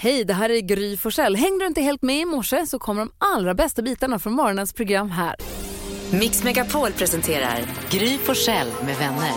Hej, det här är Gry Forssell. Hängde du inte helt med i morse så kommer de allra bästa bitarna från morgonens program här. Mix Megapol presenterar Gry Forssell med vänner.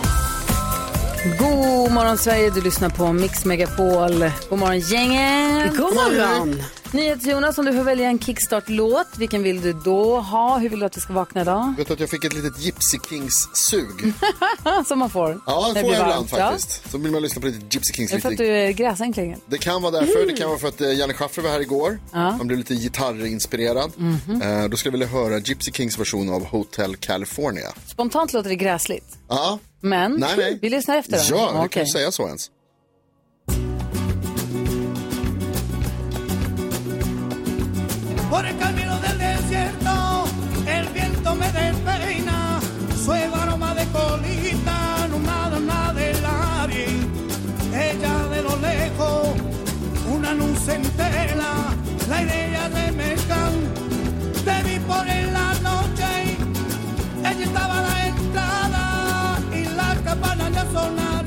God morgon Sverige, du lyssnar på Mix Megapol. God morgon gänget. God morgon. NyhetsJonas, om du får välja en kickstart-låt, vilken vill du då ha? Hur vill du att vi ska vakna idag? Vet du att jag fick ett litet Gypsy Kings-sug? Som man får. Ja, det får jag ibland faktiskt. Så vill man lyssna på lite Gypsy Kings. Ja. Det är för att du är gräsänkling. Det kan vara därför. Det kan vara för att eh, Janne Schaffer var här igår. Han blev lite gitarrinspirerad. Mhm. Eh, Då skulle jag vilja höra Gypsy Kings version av Hotel California. Spontant låter det gräsligt. Ja, Men nej, nej. vi lyssnar efter då. Ja, vi kan Okej. ju säga så ens. Por el camino del desierto, el viento me despeina, suave aroma de colita, no nada, de nadie. Ella de lo lejos, una luz en tela, la idea de mezcal. Te vi por en la noche, ella estaba a la entrada y la campana ya sonar.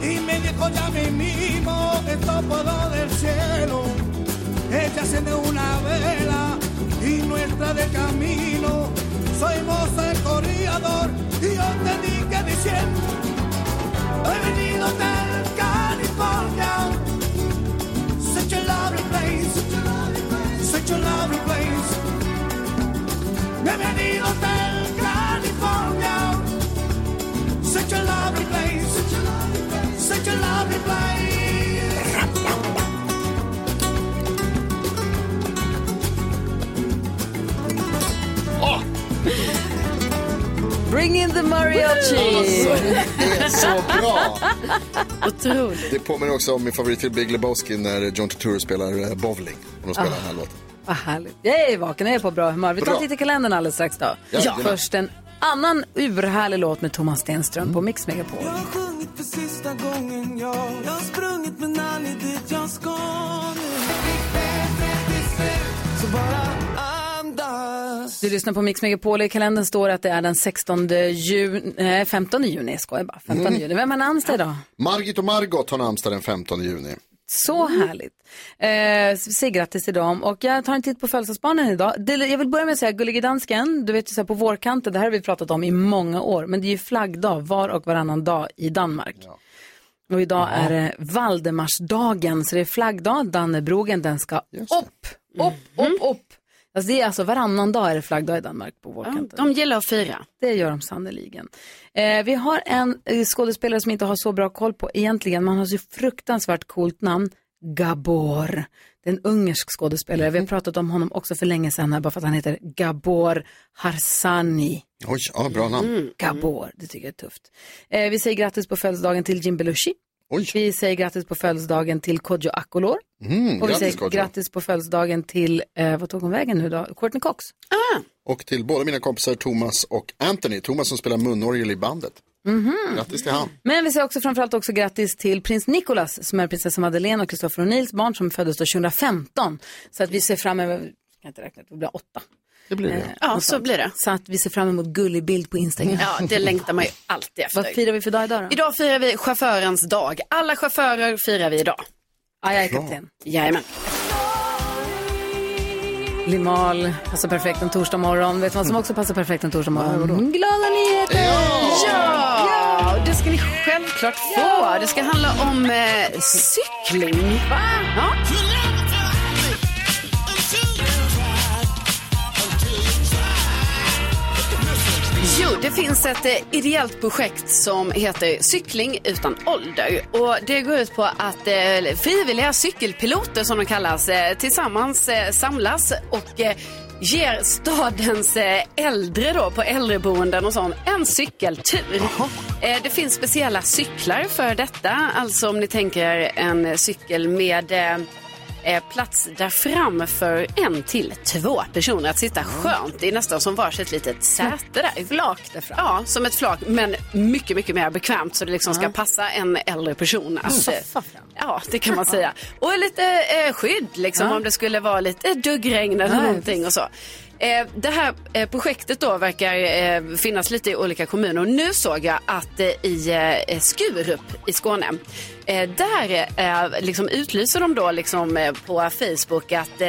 Y me dijo ya mi mismo, esto puedo del cielo. Ella enciende una vela y nuestra de camino. Soy el corredor y yo te dije diciendo, he venido del California. Such a lovely place, such a lovely place. He venido del California. Such a lovely place, such a lovely place. Bring in the mariachi! Det är så bra! Otroligt. Det påminner också om min favoritfilm Big Lebowski när John Turturro spelar eh, bowling. Och de spelar den här låten. Vad härligt. Jag är vaken, jag är på bra humör. Vi tar Bra. en titt i kalendern alldeles strax då. Ja. Först en annan urhärlig låt med Thomas Stenström på Mix Megapol. Jag har sjungit för sista gången, ja Jag har sprungit men aldrig dit jag ska nu Så bara Du lyssnar på Mix Megapol. I kalendern står att det är den 16 juni, nej 15 juni, jag skojar bara. 15 Mm. juni. Vem har namnsdag idag? Margit och Margot har namnsdag den 15 juni. Så härligt. Eh, säg grattis till dem. Och jag tar en titt på födelsedagsbarnen idag. Det, jag vill börja med att säga Gullige Dansken, du vet ju så här på vårkanten, det här har vi pratat om i många år, men det är ju flaggdag var och varannan dag i Danmark. Och idag är det Valdemarsdagen, så det är flaggdag, Dannebrogen, den ska upp, upp, upp, upp. Alltså det är alltså varannan dag är det flaggdag i Danmark på Ja, vårkanten. de gillar att fira. Det gör de sannerligen. Eh, vi har en eh, skådespelare som inte har så bra koll på egentligen, man har så fruktansvärt coolt namn. Gabor. Det är en ungersk skådespelare. Vi har pratat om honom också för länge sedan här, bara för att han heter Gabor Harsani. Oj, ja, bra namn. Gabor, det tycker jag är tufft. Eh, vi säger grattis på födelsedagen till Jim Belushi. Oj, Vi säger grattis på födelsedagen till Kodjo Akolor. mm, Och vi grattis säger Kodjo. grattis på födelsedagen till, eh, vad tog hon vägen nu då? Courtney Cox. Och till båda mina kompisar Thomas och Anthony. Thomas som spelar munorgel i bandet. Mhm. Grattis till han. Men vi säger också framförallt också grattis till prins Nicolas som är prinsessa Madeleine och Kristoffer O'Neills barn som föddes då 2015. Så att vi ser fram emot, jag kan inte räkna, det blir åtta. Det blir det. Ja, så blir det. Så att vi ser fram emot gullig bild på Instagram. Ja, det längtar man ju alltid Vad efter. firar vi för dag idag då? Idag firar vi chaufförens dag. Alla chaufförer firar vi idag. Ja, jag är kapten. Jajamän. Limal passar perfekt en torsdag morgon. Vet du vad som också passar perfekt en torsdag morgon? Glada nyheter! Ja, det ska ni självklart få. Det ska handla om eh, cykling. Va? Ja. Jo, det finns ett eh, ideellt projekt som heter Cykling utan ålder. Och det går ut på att eh, frivilliga cykelpiloter som de kallas eh, tillsammans eh, samlas och eh, ger stadens äldre då på äldreboenden och sånt en cykeltur. Eh, det finns speciella cyklar för detta. Alltså om ni tänker en cykel med eh, eh, plats där fram för en till två personer att sitta skönt. Det är nästan som varsitt litet säte där. Flak där fram. Ja, som ett flak, men mycket, mycket mer bekvämt så det liksom ska passa en äldre person. Att, Soffa fram. Ja, det kan man säga. Och lite eh, skydd liksom om det skulle vara lite duggregn eller någonting och så. Eh, det här eh, projektet då verkar eh, finnas lite i olika kommuner och nu såg jag att i Skurup i Skåne, där liksom utlyser de då liksom, på Facebook att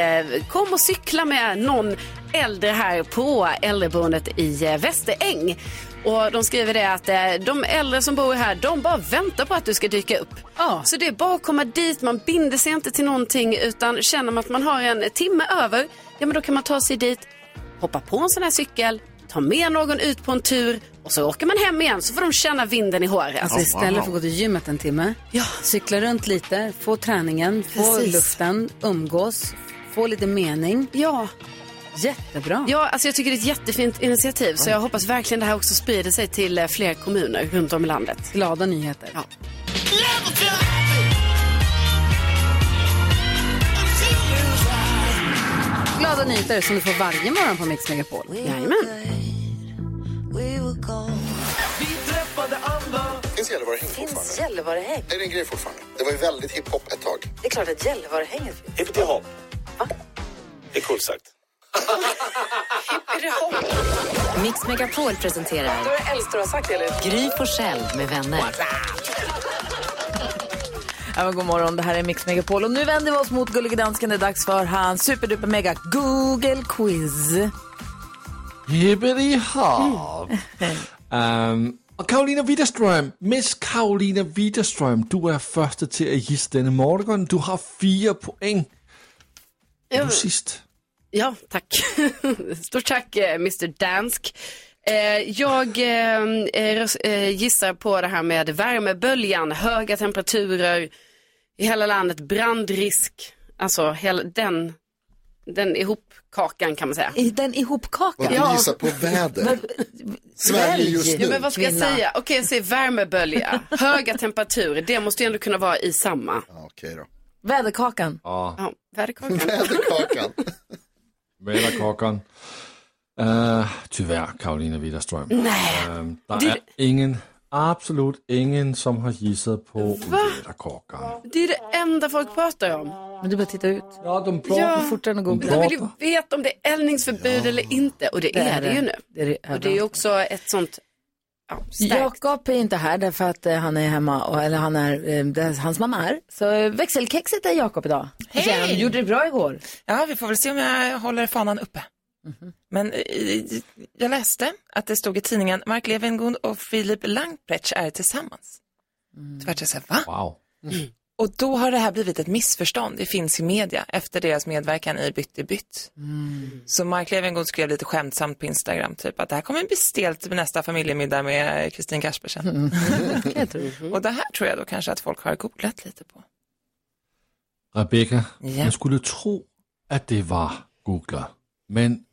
kom och cykla med någon äldre här på äldreboendet i Västeräng. Och de skriver det att eh, de äldre som bor här, de bara väntar på att du ska dyka upp. Ja. Så det är bara att komma dit, man binder sig inte till någonting utan känner man att man har en timme över, ja men då kan man ta sig dit, hoppa på en sån här cykel, ta med någon ut på en tur och så åker man hem igen så får de känna vinden i håret. Alltså istället för att gå till gymmet en timme, Ja. cykla runt lite, få träningen, få Precis. luften, umgås, få lite mening. Ja, Jättebra. ja alltså jag tycker det är ett jättefint initiativ så jag hoppas verkligen det här också sprider sig till eh, fler kommuner runt om i landet. Glada nyheter. Ja. Glada nyheter som du får varje morgon på Mix Megapol. Jajamän. Finns Gällivarehäng fortfarande? Gällivarehäng. Är det en grej fortfarande? Det var ju väldigt hiphop ett tag. Det är klart att Gällivarehänget finns. Hippity hopp. Det är coolt sagt. Mix Megapol presenterar Det var det äldsta du har sagt? Gry Forssell med vänner. Ja, men god morgon, det här är Mix Megapol. Och nu vänder vi oss mot Gullige Dansken. Det är dags för hans superduper mega Google Quiz. Hippity hop. um, og Karolina Widerstrøm, Miss Karolina Widerstrøm, du er første til at gisse denne morgen. Du har fire point. Er du sidst? Ja, tack. Stort tack, eh, Mr Dansk. Eh, jag eh, eh, gissar på det här med värmeböljan, höga temperaturer i hela landet, brandrisk, alltså hela den, den ihopkakan kan man säga. I den ihopkakan. Och du gissar på väder. Sverige just Ja, nu. men vad ska jag kvinna. säga? Okej, jag säger värmebölja, höga temperaturer, det måste ju ändå kunna vara i samma. Ja, Okej då. Väderkakan. Ja, väderkakan. Väderkakan. Væderkokkeren. Uh, tyvärr, Karolina Widerstrøm. Nej. Um, Det- er ingen, absolut ingen, som har gissat på væderkokkeren. Det är det enda folk pratar om. Men du bara titta ut. Ja, de Ja. pratar. Fortare än att de googla. Jag vill ju veta om det är eldningsförbud eller inte och det, är det ju nu. Det är det Och det är ju också ett sånt ja, starkt. Jakob är inte här därför att eh, han är hemma, och, eller han är, eh, där hans mamma är. Så eh, växelkexet är Jakob idag. Hej! Han gjorde det bra igår. Ja, vi får väl se om jag håller fanan uppe. Men eh, jag läste att det stod i tidningen Mark Levengood och Filip Langprecht är tillsammans. Då vart jag så här, va? Wow. Och då har det här blivit ett missförstånd. Det finns i media efter deras medverkan i Bytt i bytt. Så Mark Levengood skrev lite skämtsamt på Instagram typ att det här kommer bli stelt med nästa familjemiddag med Kristin Kaspersen. Jag tror. Och det här tror jag då kanske att folk har googlat lite på. Rebecca, Ja. man skulle tro, att det var Googler. Men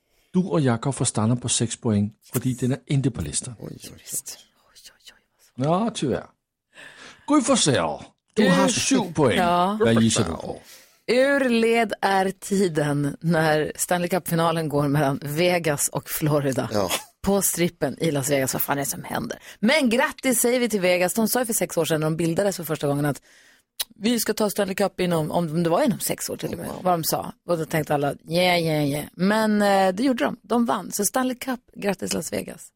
du och Jakob får stanna på 6 poäng, för den är inte på listan. Oj, oj, oj. Ja, tyvärr. Gry Forssell, du har 7 poäng. Ja. Vad gissar du på? Ur led är tiden när Stanley Cup-finalen går mellan Vegas och Florida. Ja. På strippen i Las Vegas, vad fan är det som händer? Men grattis säger vi till Vegas. De sa ju för sex år sedan när de bildades för första gången att vi ska ta Stanley Cup inom, om det var inom sex år till och med, vad de sa. Och då tänkte alla, yeah, yeah, yeah. Men eh, det gjorde de, de vann. Så Stanley Cup, grattis Las Vegas.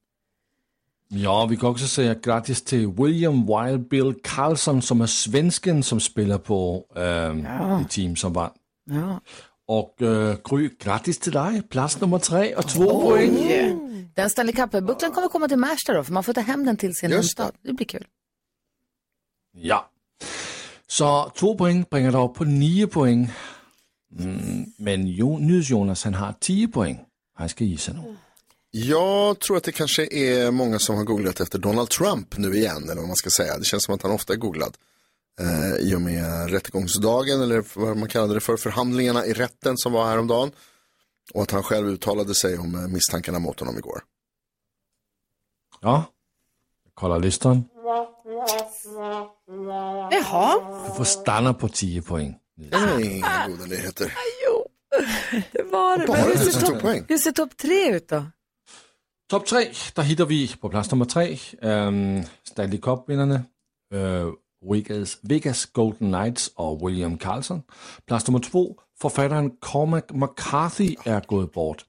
Ja, vi kan också säga grattis till William Wild Bill Carlson som är svensken som spelar på ähm, det team som vann. Ja. Och äh, Gry, grattis till dig. Plats nummer tre och två poäng. Den Stanley Cup-bucklan kommer komma till Märsta då, för man får ta hem den till sin hemstad. Det blir kul. Ja. Så två poäng bringar dig upp på nio poäng. Mm, men jo, Nyhets-Jonas han har 10 poäng. Han ska gissa nu. Jag tror att det kanske är många som har googlat efter Donald Trump nu igen, eller vad man ska säga. Det känns som att han ofta är googlad. Eh, I och med rättegångsdagen, eller vad man kallade det för, förhandlingarna i rätten som var häromdagen. Och att han själv uttalade sig om eh, misstankarna mot honom igår. Ja. Jag kollar listan. Jaha, Du får stanna på 10 poäng. Det är inga goda nyheter. Det var det. Bara Men hur ser topp-. Hur ser topp tre ut då? Top 3, där hittar vi på plats nummer 3 ähm, Stanley Cup-vinnarna. Äh, Vegas, Vegas Golden Knights och William Carlson. Plats nummer 2, författaren Cormac McCarthy är gått bort.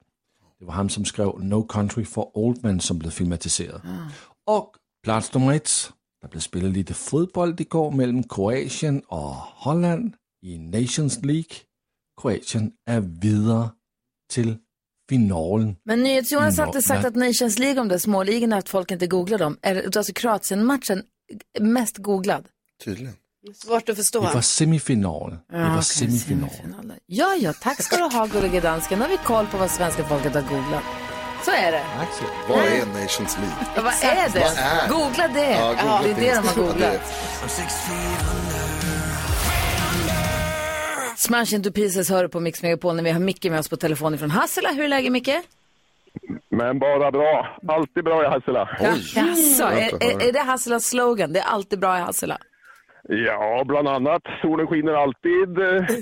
Det var han som skrev No Country for Old Men som blev filmatiseret. Och plats nummer ett. Der blev spillet lite fodbold igår mellem Kroatien og Holland i Nations League. Kroatien är vidare till finalen. Men NyhetsJonas har alltid sagt att Nations League, om det är småligorna, att folk inte googlar dem. Är alltså Kroatien-matchen mest googlad? Tydligen. Svårt att förstå. Det var semifinal. Det var semifinal. Ja, ja, tack ska du ha, gullige dansken. Nu har vi koll på vad svenska folket har googlat. Så är det. Vad är Nations League? Ja, vad är det? Vad är? Googla det. Ja, googla det är det de har Ja, googlat. Smash into pieces hör du på Mix Megapol när vi har Micke med oss på telefon från Hassela. Hur är läget Micke? Men bara bra. Alltid bra i Hassela. Jaså, Skönt är, är, är det Hasselas slogan? Det är alltid bra i Hassela. Ja, bland annat. Solen skiner alltid,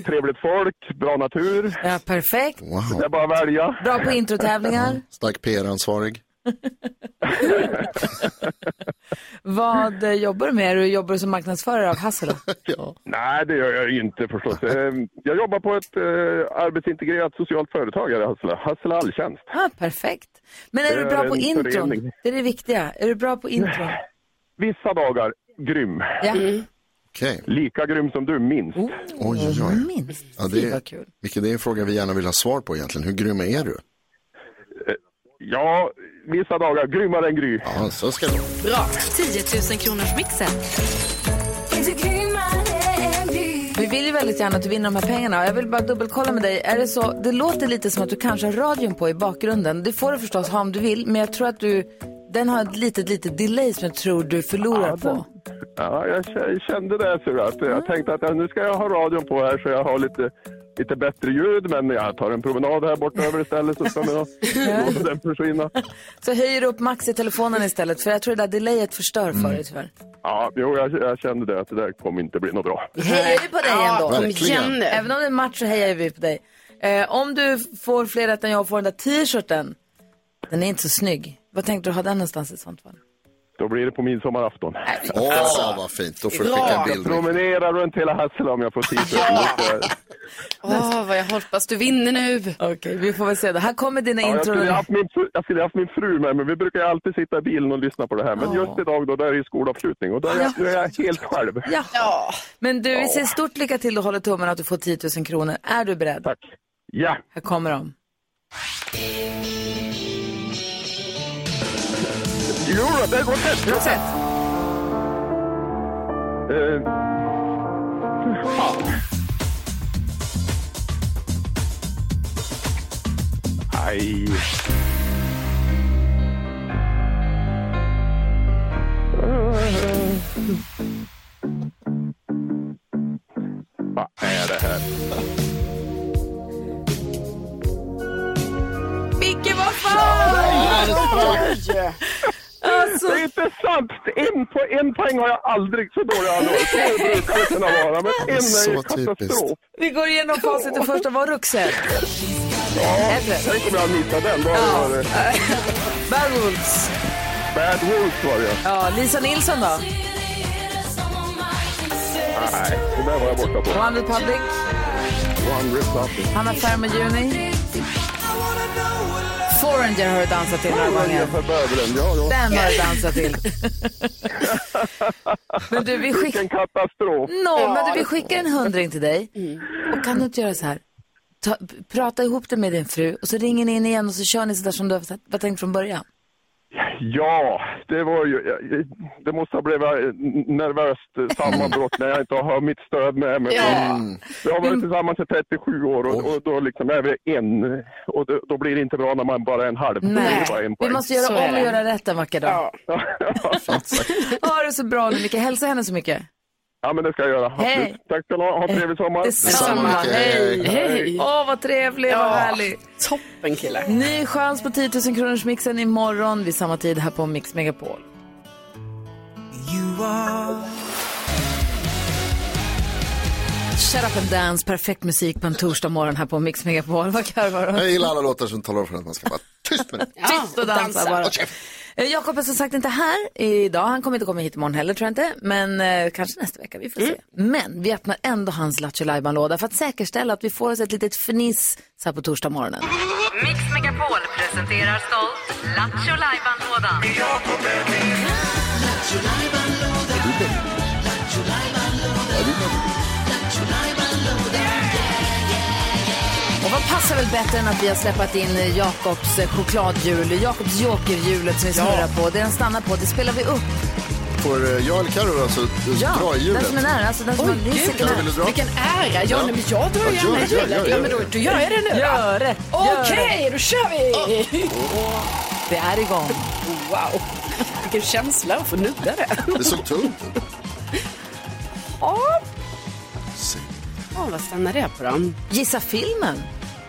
trevligt folk, bra natur. Ja, perfekt. Det är bara att välja. Bra på introtävlingar. Stark PR-ansvarig. Vad jobbar du med? Du jobbar som marknadsförare av Hassela? Nej, det gör jag inte förstås. Eh, Jag jobbar på ett eh, arbetsintegrerat socialt företag här i Hassela. Hassela Alltjänst. Ja, perfekt. Men är du bra på intron? förening. Det är det viktiga. Är du bra på intron? Vissa dagar, grym. Ja. Lika grym som du, minst. Oj, oj, oj. Minst. Ja, det, är, Micke, det är en fråga vi gärna vill ha svar på egentligen. Hur grym är du? Ja, vissa dagar grymmare än Gry. Ja, så ska det. Bra. 10 000 kronors mixen. Vi vill ju väldigt gärna att du vinner de här pengarna. Jag vill bara dubbelkolla med dig. Är det så? Det låter lite som att du kanske har radion på i bakgrunden. Det får du förstås ha om du vill. Men jag tror att du, den har ett litet, litet delay som jag tror du förlorar på. Ja, jag kände det. Så att jag tänkte att ja, nu ska jag ha radion på här så jag har lite, lite bättre ljud. Men jag tar en promenad här borta över istället så ska nog låta den försvinna. Så höjer du upp max i telefonen istället. För jag tror det där delayet förstör för dig tyvärr. Ja, jo, jag, jag kände det att det där kommer inte bli något bra. Vi hejar ju på dig Ja, ändå. kom igen nu. Även om det är match så hejar vi på dig. Eh, om du får fler rätt än jag får den där t-shirten. Den är inte så snygg. Vad tänkte du ha den någonstans i sånt fall? Då blir det på midsommarafton. Åh, vad fint. Då får du skicka en bild. Micke. promenerar runt hela Hassela om jag får tid. Åh, vad jag hoppas du vinner nu. Okej, vi får väl se. Det här kommer dina Ja, jag, intron. skulle haft min, fru- jag skulle haft min fru med men vi brukar alltid sitta i bilen och lyssna på det här. Men just idag då, där är det skolavslutning och då är jag, då är jag helt själv. Ja. Men du, vi säger stort lycka till och håller tummen att du får 10 000 kronor. Är du beredd? Tack. Ja. Här kommer de. Jo, det går rätt. Rosett. Eh, fan. Aj. Vad är det här? Micke, vad fan! Alltså. Det är inte sant! En, på, en poäng har jag aldrig så dålig anordning. Två brukar det kunna vara, men en är Så ju katastrof. Vi går igenom facit. Det första var Ruxet. Ja, tänk om jag hade missat den. Då det varit Bad Wolves. Bad Wolves var det. Ja, Lisa Nilsson då? Nej, det där var jag borta på. One Republic. One Republic. Hanna Ferm och Juni. Foreigner har du dansat till några gånger. För bövelen, ja, ja. Den har du dansat till. Men du, vi skickar... Vilken katastrof. No, men du, vi skickar en hundring till dig. Och kan du inte göra så här? Ta, prata ihop det med din fru och så ringer ni in igen och så kör ni så där som du har tänkt från början. Ja, det var ju... Det måste ha blivit ett nervöst sammanbrott när jag inte har mitt stöd med mig. Ja. Vi har varit tillsammans i 37 år och, och då liksom är vi en. Och då, då blir det inte bra när man bara är en halv. Nej, en vi måste göra Så om och göra rätt en vacker dag. Sagt. Ha det så bra nu Micke. Hälsa henne så mycket. Ja, men det ska jag göra. Hej. Tack ska ni ha. Ha en trevlig sommar. Detsamma. Micke. Hej. Hej. Åh, vad trevlig, vad härlig. Toppen kille. Ny chans på 10 000 kronors mixen imorgon vid samma tid här på Mix Megapol. Shut up and dance, perfekt musik på en torsdag morgon här på Mix Megapol. Vad garvar du? Jag gillar alla låtar som talar om för att man ska vara tyst med det. Tyst och dansa bara. Eh, Jakob är som sagt inte här idag. Han kommer inte komma hit imorgon heller tror jag inte. Men eh, kanske nästa vecka, vi får se. Men vi öppnar ändå hans Lattjo låda för att säkerställa att vi får oss ett litet fniss så här på torsdag morgonen. Mix Megapol presenterar stolt Lattjo Lajban-lådan. Och vad passar väl bättre än att vi har släppt in Jakobs chokladhjul, Jakobs jokerhjulet som vi snurrar på. Det den stannar på, det spelar vi upp. Får eh, jag eller Carro alltså Ja, dra i hjulet? den som är nära, alltså den som har gud, vilken ära. Ja, Ja. nej, men jag drar Ja, gärna gör det, gör det, hjulet. gör Ja, men då, då gör jag det nu. Gör det! Okej, då kör vi! Det är igång. Wow, vilken känsla att få nudda det. Det såg tungt ut. Åh, Se. Åh, vad stannar det på då? Gissa filmen.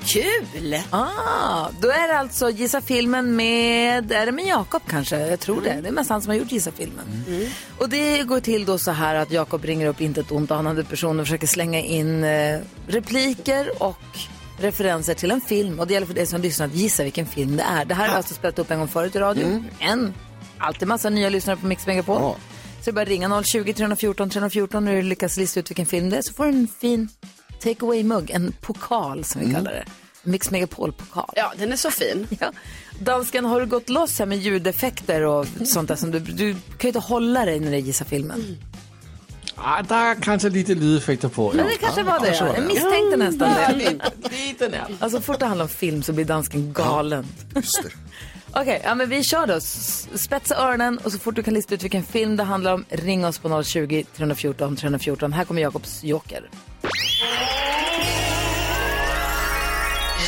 Kul! Ah, då är det alltså Gissa filmen med, är det med Jakob kanske? Jag tror det. Det är mest han som har gjort Gissa filmen. Och det går till då så här att Jakob ringer upp inte ett ont anande person och försöker slänga in eh, repliker och referenser till en film. Och det gäller för dig som lyssnar att gissa vilken film det är. Det här har alltså spelat upp en gång förut i radio. Men alltid massa nya lyssnare på Mix Megapol. Ja. Så det är bara att ringa 020 314 314 när du lyckas lista ut vilken film det är. Så får du en fin take away-mugg, en pokal som vi kallar det. Mix Megapol-pokal. Ja, den är så fin. Ja. Dansken, har du gått loss här med ljudeffekter och sånt där som du, du kan ju inte hålla dig när du gissar filmen. Ah, der er kanskje lite lydeffekter på. Men det kanske var det. kanske var det. Jag misstänkte nästan det. Lite nær. Alltså så fort det handlar om film så blir dansken galen. Just Okej, ja, men vi kör då. Spetsa öronen och så fort du kan lista ut vilken film det handlar om, ring oss på 020 314 314. Här kommer Jakobs joker.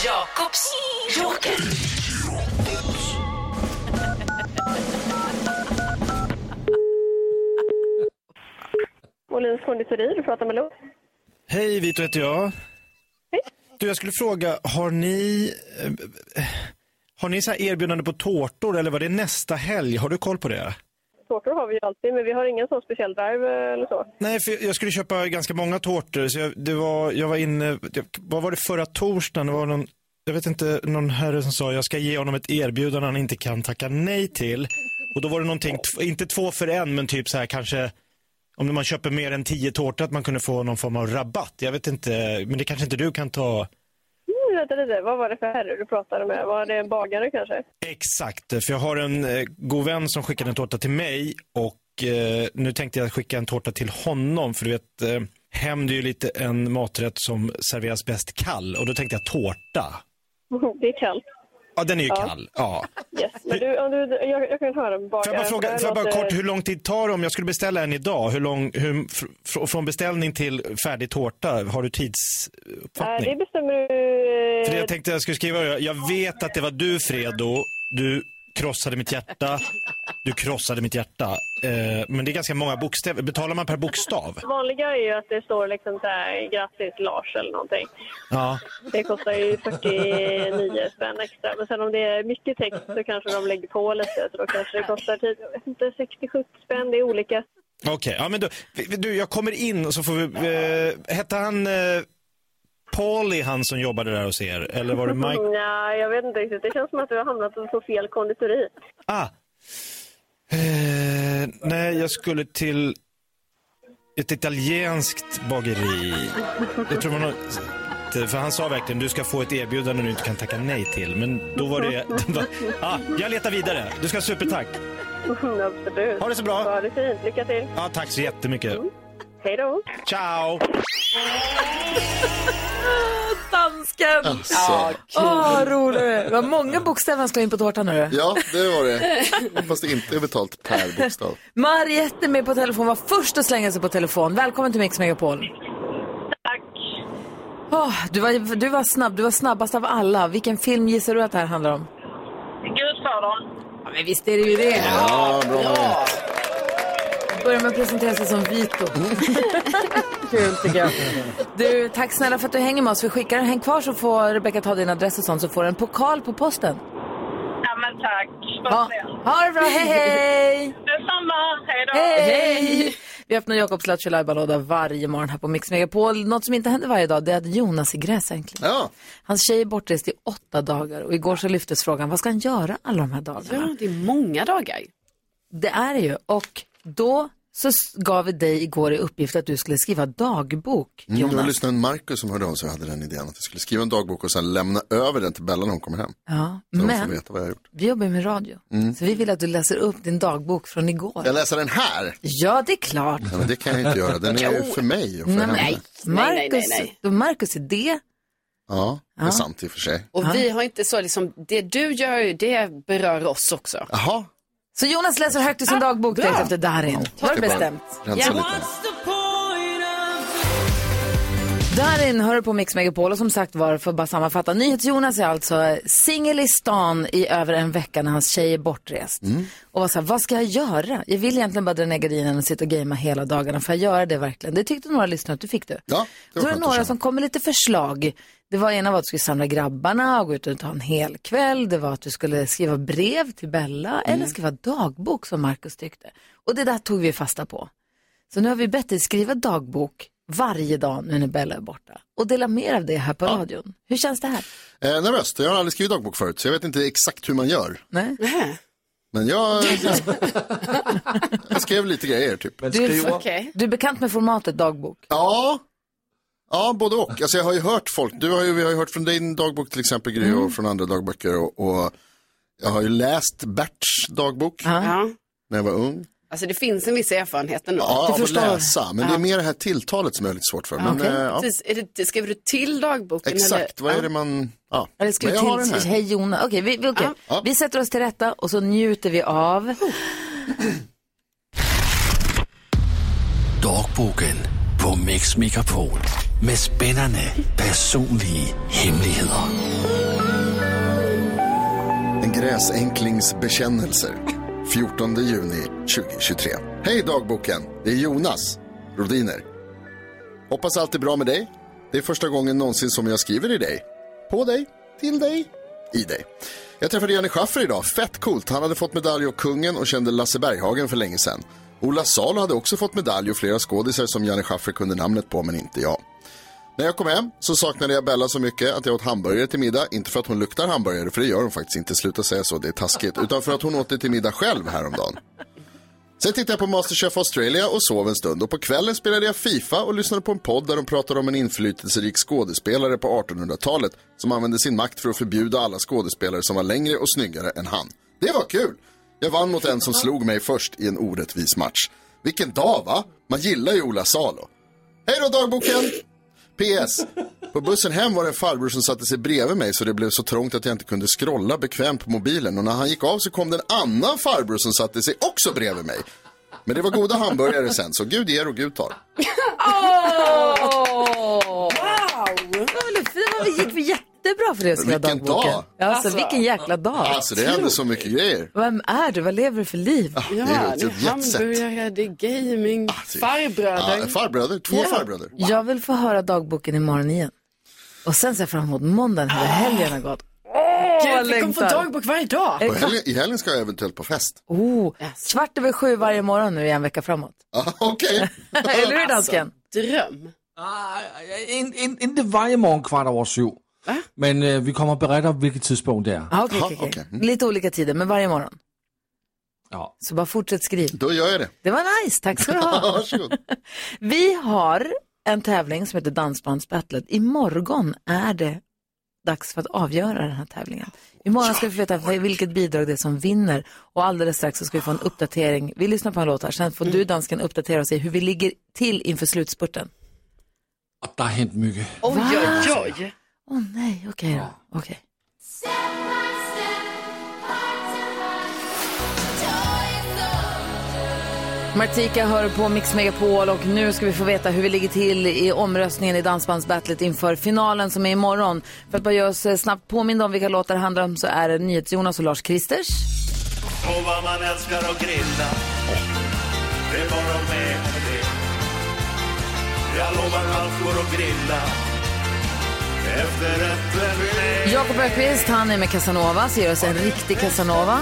Jakobs joker. Molins konditori, du pratar med Lo. Hej, Vito heter jag. Du, jag skulle fråga, har ni, eh, har ni så här erbjudande på tårtor eller var det nästa helg? Har du koll på det? Tårtor har vi ju alltid, men vi har ingen sån speciell drive eh, eller så. Nej, för jag skulle köpa ganska många tårtor. Så jag, det var, jag var inne, vad var det förra torsdagen? Det var någon, jag vet inte, någon herre som sa jag ska ge honom ett erbjudande han inte kan tacka nej till. Och då var det någonting, inte två för en, men typ så här kanske om man köper mer än tio tårtor att man kunde få någon form av rabatt. Jag vet inte, men det kanske inte du kan ta. Vänta lite, vad var det för herre du pratade med? Var det en bagare kanske? Exakt, för jag har en eh, god vän som skickade en tårta till mig och eh, nu tänkte jag skicka en tårta till honom för du vet, eh, det är ju lite en maträtt som serveras bäst kall och då tänkte jag tårta. Det är kallt. Ja, den är ju Ja. kall. Ja. Yes. Men du, om du, jag, jag kan höra med bagaren. Får jag bara fråga, får jag bara kort, hur lång tid tar det om jag skulle beställa en idag? Hur lång, hur, fr, fr, från beställning till färdig tårta, har du Nej, tidsuppfattning? det bestämmer du... eh, För jag tänkte jag skulle skriva, jag, jag vet att det var du Fredo, du krossade mitt hjärta, du krossade mitt hjärta. Eh, men det är ganska många bokstäver, betalar man per bokstav? Vanliga är ju att det står liksom så här, grattis Lars eller någonting. Ja. Det kostar ju 49 spänn extra. Men sen om det är mycket text så kanske de lägger på lite. Så då kanske det kostar typ, jag vet inte, 60-70 spänn. Det är olika. Okej, ja men då, du, jag kommer in och så får vi, eh, hette han eh, Paulie han som jobbade där hos er? Eller var det Mike? Nej, jag vet inte riktigt. Det känns som att du har hamnat på fel konditori. Ah. Eh, nej, jag skulle till ett italienskt bageri. Jag tror man har, för han sa verkligen du ska få ett erbjudande du inte kan tacka nej till. Men då var det... ah, jag letar vidare. Du ska ha supertack. Absolut. Ha det så bra. Ha det fint. Lycka till. Ja, tack så jättemycket. Hej då. Ciao! Dansken! Alltså. Åh, vad roligt. Det var många bokstäver han skulle in på tårtan. Hörru. Ja, det var det. Hoppas det inte är betalt per bokstav. Mariette är med på telefon, var först att slänga sig på telefon. Välkommen till Mix Megapol. Tack. Åh, du, var, du var snabb, du var snabbast av alla. Vilken film gissar du att det här handlar om? Gudfadern. Ja, men visst är det ju det. Ja, bra ja. Börjar med att presentera sig som Vito. Kul tycker jag. Du, tack snälla för att du hänger med oss. Vi skickar den. Häng kvar så får Rebecka ta din adress och sånt så får du en pokal på posten. Ja, men tack. Ha, ha det bra, hej hej! Detsamma. Hej då. Hej! Vi öppnar Jakobs Lattjo varje morgon här på Mix Megapol. Något som inte händer varje dag det är att Jonas är gräsänkling. Ja. Hans tjej är bortrest i åtta dagar och igår så lyftes frågan vad ska han göra alla de här dagarna? Ja, det är många dagar. Det är det ju. Och då så gav vi dig igår i uppgift att du skulle skriva dagbok, Mm, det var Jonas. lyssnaren Marcus som hörde av sig och hade den idén att jag skulle skriva en dagbok och sen lämna över den till Bella när hon kommer hem. Ja, Så men veta vad jag har gjort. vi jobbar med radio. Mm. Så vi vill att du läser upp din dagbok från igår. Jag läser den här. Ja, det är klart. Ja, men det kan jag inte göra. Den är ju för mig och för Nej, henne. nej. Nej, nej, Marcus, nej, då Marcus idé. Ja, det är Ja. sant i och för sig. Och vi har inte så liksom, det du gör, det berör oss också. Jaha. Så Jonas läser högt ur sin dagbok direkt efter Darin. Var det Ska bara bestämt? rensa lite. Darin hör du på Mix Megapol och som sagt var, för att bara sammanfatta, NyhetsJonas är alltså singel i stan i över en vecka när hans tjej är bortrest. Mm. Och var så här, vad ska jag göra? Jag vill egentligen bara dra ner gardinen och sitta och gamea hela dagarna. Får jag göra det verkligen? Det tyckte några lyssnare att du fick du. Ja, Så var det några som kom med lite förslag. Det var ena var att du skulle samla grabbarna och gå ut och ta en hel kväll. Det var att du skulle skriva brev till Bella Mm. eller skriva dagbok som Markus tyckte. Och det där tog vi fasta på. Så nu har vi bett dig skriva dagbok varje dag nu när Bella är borta. Och dela mer av det här på radion. Hur känns det här? Eh, nervöst, jag har aldrig skrivit dagbok förut så jag vet inte exakt hur man gör. Nej. Men jag, jag, jag skrev lite grejer typ. Du, är, du är bekant med formatet dagbok? Ja, ja både och. Alltså jag har ju hört folk, du har ju, vi har ju hört från din dagbok till exempel Gry Mm. och från andra dagböcker och, och jag har ju läst Berts dagbok Ja. när jag var ung. Alltså det finns en viss erfarenhet ändå. Ja, av att läsa, men det är mer det här tilltalet som jag har lite svårt för. Men, eh, ja. Precis, är det, skriver du till dagboken? Exakt, eller? vad är det man, ja. Eller vi jag har den till, här. hej Jonas, okej, vi, vi. Ja. vi sätter oss till rätta och så njuter vi av Dagboken på Mix Megapol med spännande personliga hemligheter. En gräsänklings bekännelser. 14 juni 2023. Hej dagboken, det är Jonas Rodiner. Hoppas allt är bra med dig. Det är första gången någonsin som jag skriver i dig. På dig, till dig, i dig. Jag träffade Janne Schaffer idag, fett coolt. Han hade fått medalj av kungen och kände Lasse Berghagen för länge sedan. Ola Salo hade också fått medalj och flera skådisar som Janne Schaffer kunde namnet på, men inte jag. När jag kom hem så saknade jag Bella så mycket att jag åt hamburgare till middag. Inte för att hon luktar hamburgare, för det gör hon faktiskt inte. Sluta säga så, det är taskigt. Utan för att hon åt det till middag själv häromdagen. Sen tittade jag på Masterchef Australia och sov en stund. Och på kvällen spelade jag Fifa och lyssnade på en podd där de pratade om en inflytelserik skådespelare på 1800-talet som använde sin makt för att förbjuda alla skådespelare som var längre och snyggare än han. Det var kul! Jag vann mot en som slog mig först i en orättvis match. Vilken dag va? Man gillar ju Ola Salo. Hej då dagboken! PS. På bussen hem var det en farbror som satte sig bredvid mig så det blev så trångt att jag inte kunde scrolla bekvämt på mobilen. Och när han gick av så kom det en annan farbror som satte sig också bredvid mig. Men det var goda hamburgare sen, så Gud ger och Gud tar. Wow! Det gick jättebra för dig att skriva Vilken dagboken. dag! Ja, alltså, vilken jäkla dag. Alltså det hände så mycket grejer. Vem är du? Vad lever du för liv? Ja, Det är det ett är jetset. hamburgare, det är gaming, farbröder. Ja, farbröder, två Ja. farbröder. Jag vill få höra dagboken imorgon igen. Och sen ser jag fram emot måndagen hur helgen har gått. Åh, Gud, vi kommer få dagbok varje dag. Helgen, I helgen ska jag eventuellt på fest. Oh, kvart över sju varje morgon nu i en vecka framåt. Ja, Okej. Eller hur dansken? Dröm. In, in, inte varje morgon kvart över sju. Men eh, vi kommer att berätta vilket tidspunkt det är. Ah, okej, okej, okej. Lite olika tider, men varje morgon. Ja. Så bara fortsätt skriv. Då gör jag det. Det var nice, tack ska du ha. Vi har en tävling som heter Dansbandsbattlet. Imorgon är det dags för att avgöra den här tävlingen. Imorgon ska vi få veta vilket bidrag det är som vinner och alldeles strax så ska vi få en uppdatering. Vi lyssnar på en låt här, sen får du dansken uppdatera oss i hur vi ligger till inför slutspurten. Och det har hänt mycket. Oj, oj, oj. Åh nej, okej då. Okej. Martika hör på Mix Megapol och nu ska vi få veta hur vi ligger till i omröstningen i Dansbandsbattlet inför finalen som är imorgon. För att bara göra oss eh, snabbt påminna om vilka låtar det handlar om så är det NyhetsJonas och Lars Kristers. Och vad man älskar att grilla Det är bara med på det Jag lovar allt går att grilla Jakob Öqvist, han är med Casanova, så ger oss en riktig Casanova.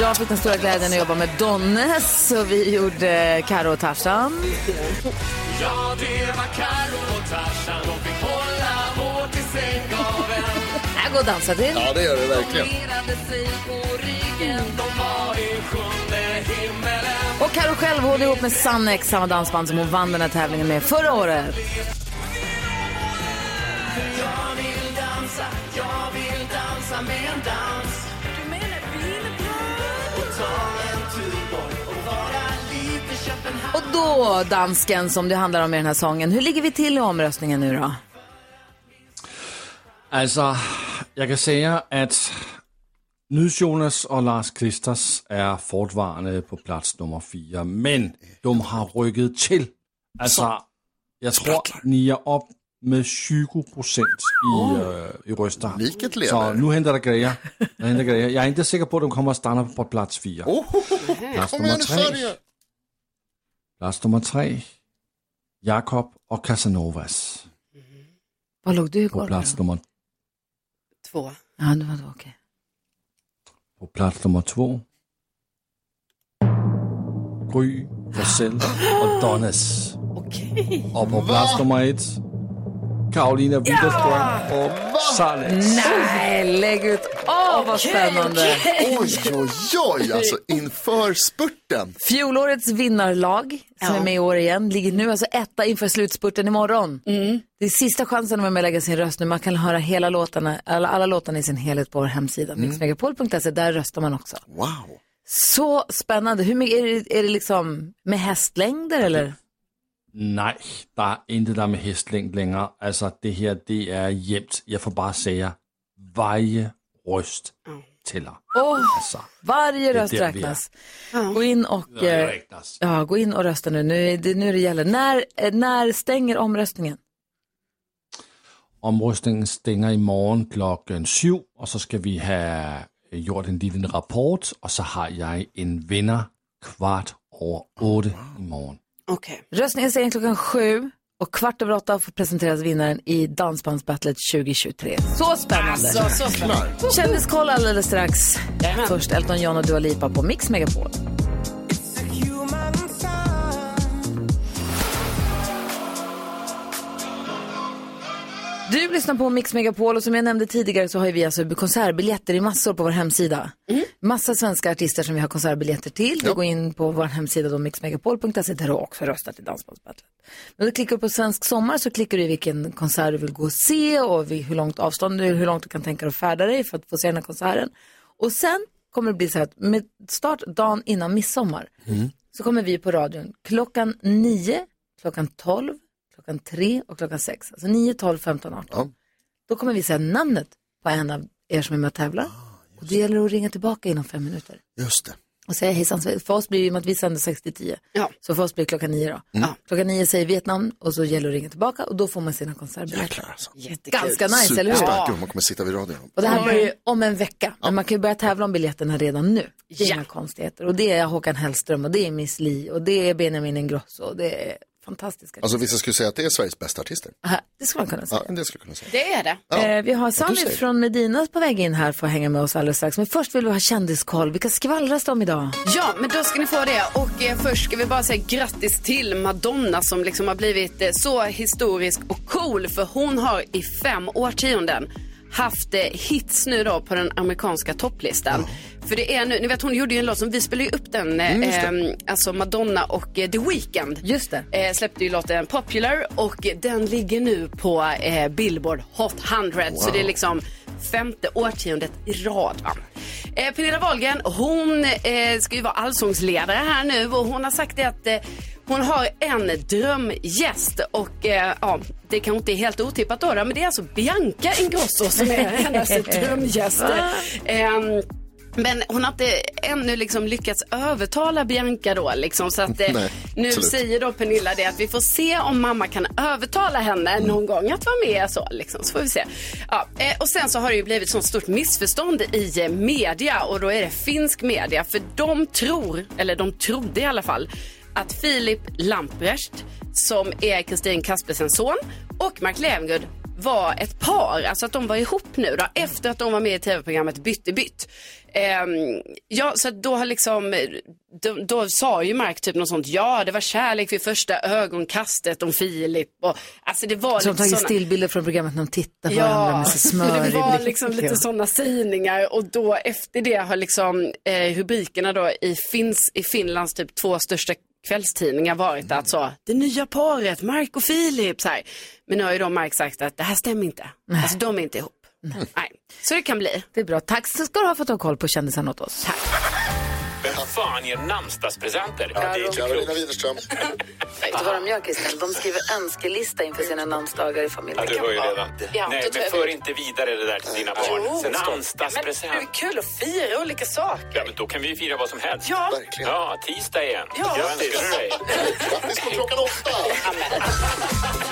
Jag fick den stora glädjen att jobba med Donnes och vi gjorde Karo och Tarzan. Ja, det var Karo och Tarzan, Här går att dansa till. Ja, det gör det verkligen. Och Karo själv håller ihop med Sannex, samma dansband som hon vann den här tävlingen med förra året. Och och. Och då, dansken, som det handlar om i den här sången. Hur ligger vi till i omröstningen nu då? Altså, jeg kan säga att NyhetsJonas och Lars Kristers är fortfarande på plats nummer fyra, men de har rykket till. Altså, jag tror, ni är upp med 20 procent i, øh, i röster. Liket Så lever. nu händer det grejer. Nu händer det grejer. Jag är inte säker på att de kommer att stanna på plats fyra. Plats Kom nummer tre. Plats nummer tre. Jakob och Casanovas. Var låg du På igår? plats nummer, Två. Ja, det var då, okej. på plats nummer två. Gry, Forssell och Donnes. Och på plats nummer ett. Karolina Widerström och Sannes. Nej, lägg ut. Åh, vad spännande. Oj, oj, oj, alltså inför spurten. Fjolårets vinnarlag, som är med i år igen, ligger nu alltså etta inför slutspurten imorgon. Det är sista chansen att vara med och lägga sin röst nu. Man kan höra hela låtarna, alla, alla låtarna i sin helhet på vår hemsida, mixmegapol.se. Där röstar man också. Wow. Så spännande. Hur mycket, är, det, är det liksom med hästlängder eller? Nej, der er intet der er med hästlängd längre. Altså, det her, det er jämnt. Jeg får bare säga, varje röst tæller. Åh, Altså, varje röst räknas. Gå in och, eh, räknas. ja, gå in och rösta nu. Nu, är det, nu det gäller. När, eh, när stänger omröstningen? Omrøstningen stænger i morgen klokken 7, og så skal vi have gjort en lille rapport, og så har jeg en vinder kvart over 8 i Okej. Röstningen stänger klockan sju och kvart över åtta får presenteras vinnaren i Dansbandsbattlet 2023. Så spännande! Alltså, så spännande. Kändiskoll alldeles strax. Först Elton John och Dua Lipa på Mix Megapol. Du lyssnar på Mix Megapol och som jag nämnde tidigare så har vi alltså konsertbiljetter i massor på vår hemsida. Massa svenska artister som vi har konsertbiljetter till. Du går in på vår hemsida då mixmegapol.se där du också röstar till Dansbandsbattlet. När du klickar på svensk sommar så klickar du i vilken konsert du vill gå och se och hur långt avstånd, hur långt du kan tänka dig att färda dig för att få se den här konserten. Och sen kommer det bli så här att med start dagen innan midsommar så kommer vi på radion klockan 9, klockan 12, klockan 3 och klockan 6. Alltså 9, 12, 15, 18. Då kommer vi säga namnet på en av er som är med och tävlar. och det gäller att ringa tillbaka inom fem minuter. Just det. Och säga hejsan, för oss blir det i och med att vi sänder 6 till 10. Ja. Så för oss blir det klockan 9 då. Ja. Klockan 9 säger vi ett namn och så gäller det att ringa tillbaka och då får man sina konsertbiljetter. Alltså. Ganska nice, eller hur? Superstark man kommer sitta vid radion. Och det här börjar ju om en vecka. Men man kan ju börja tävla om biljetterna redan nu. Det är inga konstigheter. Och det är Håkan Hellström och det är Miss Li och det är Benjamin Ingrosso och det är fantastiska. Alltså vissa skulle säga att det är Sveriges bästa artister. Aha, Det skulle man kunna säga. Ja, det skulle kunna säga. Det är det. Ja, Eh, vi har Sami från Medina på väg in här för att hänga med oss alldeles strax. Men först vill vi ha kändiskoll. Vilka skvallras om idag? Ja, men då ska ni få det. Och eh, först ska vi bara säga grattis till Madonna som liksom har blivit eh, så historisk och cool. För hon har i fem årtionden haft eh, hits nu då på den amerikanska topplistan. För det är nu, ni vet hon gjorde ju en låt som, vi spelade ju upp den, eh, Mm, eh, alltså Madonna och eh, The Weeknd. Just det. Eh, släppte ju låten Popular och den ligger nu på eh, Billboard Hot 100. Så det är liksom femte årtiondet i rad. Va? Eh, Pernilla Wahlgren, hon eh, ska ju vara allsångsledare här nu och hon har sagt det att eh, hon har en drömgäst och eh, ja, det kanske inte är helt otippat då, men det är alltså Bianca Ingrosso som är hennes drömgäst. Men hon har inte ännu liksom lyckats övertala Bianca då liksom så att eh, Nej, nu absolut. säger då Pernilla det att vi får se om mamma kan övertala henne någon gång att vara med så liksom så får vi se. Ja, eh, och sen så har det ju blivit sånt stort missförstånd i eh, media och då är det finsk media för de tror, eller de trodde i alla fall att Filip Lamprecht som är Kristin Kaspersens son och Mark Levengood var ett par, alltså att de var ihop nu då, efter att de var med i tv-programmet Bytt i bytt. Ehm, ja, så då har liksom, då, då sa ju Mark typ något sånt, ja det var kärlek vid första ögonkastet om Filip och alltså det var Som lite tagit såna- stillbilder från programmet när de tittar på varandra med sig smör det var liksom lite sådana sägningar och då efter det har liksom eh, rubrikerna då i, Fins, i Finlands typ två största kvällstidningar varit att så, det nya paret, Mark och Filip, så här. Men nu har ju då Mark sagt att det här stämmer inte. Alltså de är inte ihop. Nej. Så det kan bli. Det är bra. Tack så ska du ha för att du har koll på kändisarna åt oss. Vem fan ger namnsdagspresenter? Ja, det är inte Carolina Widerström. Vet du vad de gör Christian? De skriver önskelista inför sina namnsdagar i familjen. Ja, du hör ju redan. Ja, Nej, men för inte vidare det där till dina barn. Namnsdagspresent. Men det är kul att fira olika saker. Ja, men då kan vi ju fira vad som helst. Ja. Verkligen. Ja, tisdag igen. Ja. Jag önskar du dig. Grattis på klockan åtta!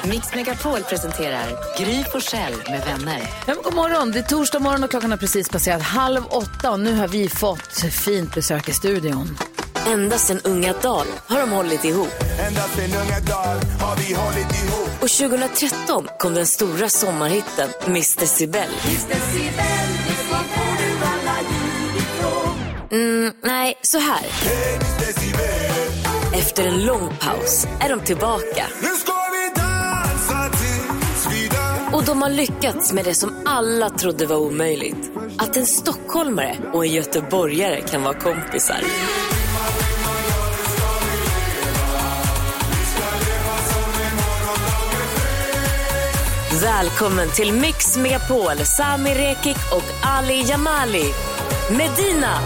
Mix Megapol presenterar Gry Forssell med vänner. Ja, god morgon, det är torsdag morgon och klockan har precis passerat halv åtta och nu har vi fått fint besök i studion. Ända sedan unga Dahl har de hållit ihop. Ända sen unga dag har vi hållit ihop. Och 2013 kom den stora sommarhitten Mr. Sibel. Mm, nej, så här. Efter en lång paus är de tillbaka. Nu ska de har lyckats med det som alla trodde var omöjligt. Att en stockholmare och en göteborgare kan vara kompisar. Välkommen till Mix Megapol, Sami Rekik och Ali Jamali. Medina.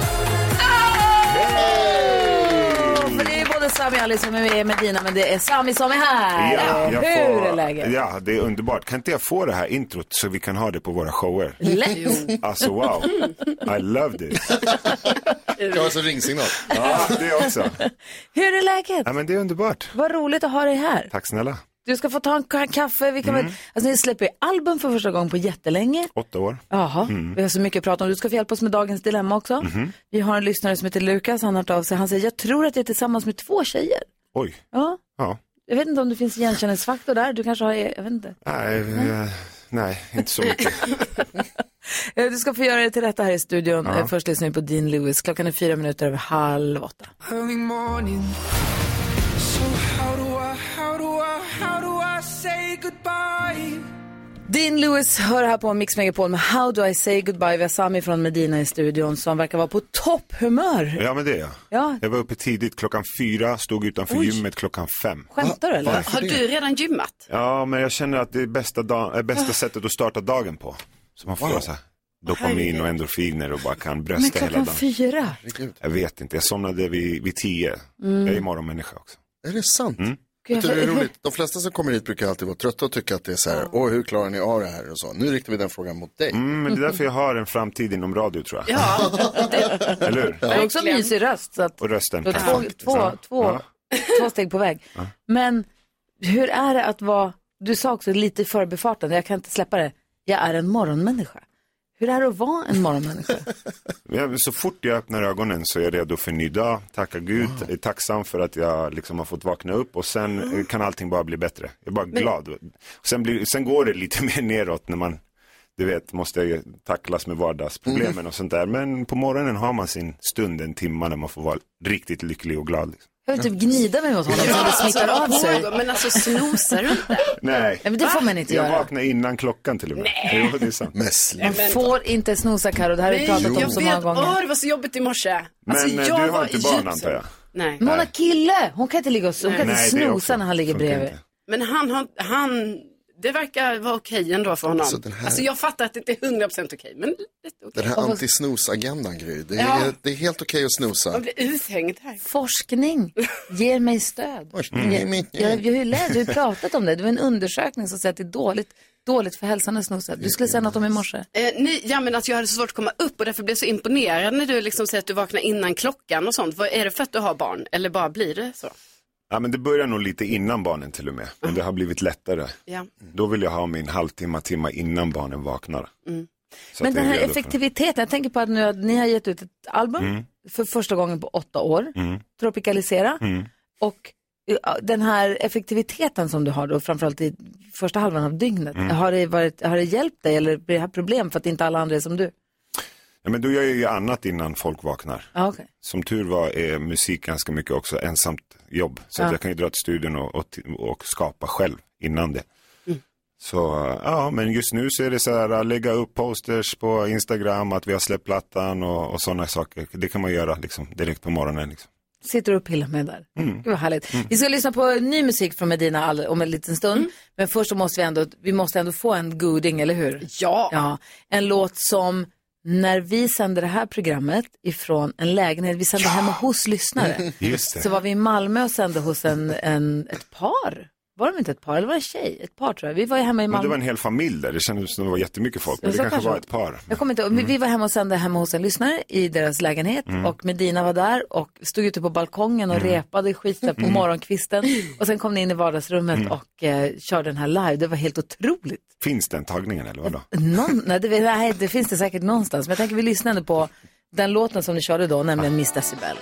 Sami och Ali som är med Medina, men det är Sami som är här. jag Hur får- är läget? Ja, det är underbart. Kan inte jag få det här introt så vi kan ha det på våra shower? Lätt. Alltså wow, I loved it. Jag har alltså ringsignal. Ja, det också. Hur är läget? Ja, men det är underbart. Vad roligt att ha dig här. Tack snälla. Du ska få ta en ka- kaffe. Vi kan Mm. väl, alltså ni släpper album för första gången på jättelänge. Åtta år. Jaha, Mm. vi har så mycket att prata om. Du ska få hjälpa oss med dagens dilemma också. Mhm. Vi har en lyssnare som heter Lukas, han har hört av sig. Han säger, jag tror att jag är tillsammans med två tjejer. Oj. Ja, Ja. jag vet inte om det finns igenkänningsfaktor där. Du kanske har, jag vet inte. Nej, eh, nej, inte så mycket. Eh, Du ska få göra det till rätta här i studion. Ja. Eh, Först lyssnar vi på Dean Lewis. Klockan är fyra minuter över halv åtta. Dean Lewis hör här på Mix Megapol med How Do I Say Goodbye. Vi har Sami från Medina i studion som verkar vara på topphumör. Ja, men det är jag. Ja, Jag var uppe tidigt klockan fyra, stod utanför Oj. gymmet klockan fem. skämtar du eller? Har du redan gymmat? Ja, men jag känner att det är bästa, dag, äh, bästa sättet att starta dagen på. Så man får så här dopamin och endorfiner och bara kan Men brösta hela klockan dagen. fyra? Jag vet inte, jag somnade vid, vid tio. Mm. Jag är morgonmänniska också. Är det sant? Mm. Du, det är roligt. De flesta som kommer hit brukar alltid vara trötta och tycka att det är så här, åh hur klarar ni av det här och så. Nu riktar vi den frågan mot dig. Mm, men det är därför jag har en framtid inom radio tror jag. Ja, Eller hur? Du har också en mysig röst. Så att Och rösten. tack. två, två, Ja. två, Ja. två steg på väg. Men hur är det att vara, du sa också lite i förbifarten, jag kan inte släppa det, jag är en morgonmänniska. Hur är det att vara en morgonmänniska? Ja, men så fort jag öppnar ögonen så är jag redo för en ny dag. Tacka Gud, är tacksam för att jag liksom har fått vakna upp och sen eh, kan allting bara bli bättre. Jag är bara glad. Sen, blir, sen går det lite mer neråt när man, du vet, måste tacklas med vardagsproblemen och sånt där. Men på morgonen har man sin stund, en timme när man får vara riktigt lycklig och glad. Liksom. Jag vill typ gnida mig mot honom så det smittar av sig. Men alltså snosar du inte? Nej, men det får man inte jag göra. vaknar innan klockan till och med. Jo, det är sant. Man får inte snosa Karo, det här har vi pratat om jag så vet, många gånger. Åh, det var så jobbigt i morse. Alltså, Men eh, jag du var har inte i barn djup antar jag? Nej. Men hon har kille, hon kan inte ligga och hon kan inte Nej, det är snosa när han ligger funkar bredvid. inte. Men han har, han, det verkar vara okej ändå för honom. Alltså, här- Alltså jag fattar att det inte är 100% okej, men lite okej. Den här anti-snooze-agendan, Gry. Det är, Ja. det är helt okej att snosa. Man blir uthängd här. Forskning ger mig stöd. Mig Jag, jag, jag, har ju läst, jag har ju pratat om det. Det var en undersökning som säger att det är dåligt, dåligt för hälsan att snosa. Du skulle säga något om i morse. Eh, nej, ja, men alltså jag hade så svårt att komma upp och därför blev jag så imponerad när du liksom säger att du vaknar innan klockan och sånt. Vad, är det för att du har barn eller bara blir det så? Ja, men det börjar nog lite innan barnen till och med. Men det har blivit lättare. Ja. Då vill jag ha min halvtimme, timme innan barnen vaknar. Mm. Men den här effektiviteten, jag tänker på att nu ni har gett ut ett album Mm. för första gången på åtta år, Mm. Tropicalisera, Mm. och den här effektiviteten som du har då, framförallt i första halvan av dygnet, Mm. har, det varit, har det hjälpt dig eller blir det här problem för att inte alla andra är som du? Ja, men då gör jag ju annat innan folk vaknar. Ja, okej. Som tur var är musik ganska mycket också ensamt jobb. Så Ja. att jag kan ju dra till studion och, och, och skapa själv innan det. Så ja, men just nu så är det så här att lägga upp posters på Instagram att vi har släppt plattan och, och sådana saker. Det kan man göra liksom direkt på morgonen. Liksom. Sitter du och pillar med där? Mm. Gud vad härligt. Vi ska lyssna på ny musik från Medina all, om en liten stund. Men först så måste vi ändå, vi måste ändå få en goding, eller hur? Ja. ja. En låt som när vi sände det här programmet ifrån en lägenhet, vi sände hemma hos lyssnare. Så var vi i Malmö och sände hos en, en, ett par. Var de inte ett par eller var det en tjej? Ett par tror jag. Vi var ju hemma i Men det Malmö. var en hel familj där. Det kändes som det var jättemycket folk. Men det kanske kanske var ett par. Jag kommer inte men vi var hemma och sände hemma hos en lyssnare i deras lägenhet Mm. och Medina var där och stod ute på balkongen och Mm. repade skit där på Mm. morgonkvisten och sen kom ni in i vardagsrummet Mm. och eh, körde den här live. Det var helt otroligt. Finns den tagningen eller vadå? Någon, nej, det, nej, det finns det säkert någonstans, men jag tänker vi lyssnade på den låten som ni körde då, nämligen Miss Decibel.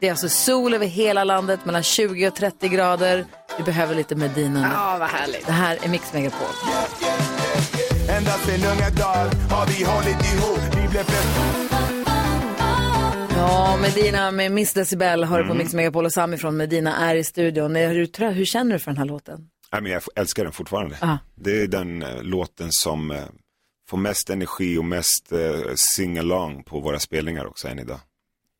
Det är alltså sol över hela landet, mellan 20 och 30 grader. Vi behöver lite Medina nu. Ja, vad härligt. Det här är Mix Megapol. Ända sen unga dag har vi hållit ihop. Vi blev Ja, Medina med Miss Decibel har du på Mm. Mix Megapol och Sami från Medina är i studion. Är du trö- Hur känner du för den här låten? Nej, men jag älskar den fortfarande. Ah. Det är den eh, låten som eh, får mest energi och mest eh, sing-along på våra spelningar också än idag.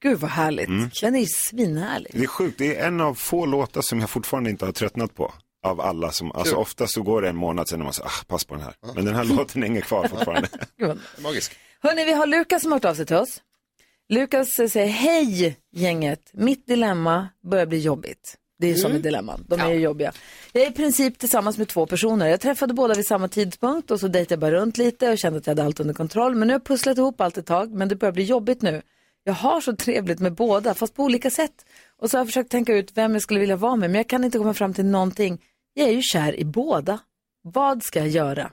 Gud vad härligt. Mm. Den är ju svinhärlig. Det är sjukt, det är en av få låtar som jag fortfarande inte har tröttnat på. Av alla som, alltså Kul. ofta så går det en månad sen och man säger, ah, pass på den här. Men den här låten hänger kvar fortfarande. Magisk. Hörni, vi har Lukas som har hört av sig till oss. Lukas säger, hej gänget, mitt dilemma börjar bli jobbigt. Det är ju som Mm. ett dilemma, de är ju jobbiga. Jag är i princip tillsammans med två personer. Jag träffade båda vid samma tidpunkt och så dejtade jag bara runt lite och kände att jag hade allt under kontroll. Men nu har jag pusslat ihop allt ett tag, men det börjar bli jobbigt nu. Jag har så trevligt med båda, fast på olika sätt. Och så har jag försökt tänka ut vem jag skulle vilja vara med, men jag kan inte komma fram till någonting. Jag är ju kär i båda. Vad ska jag göra?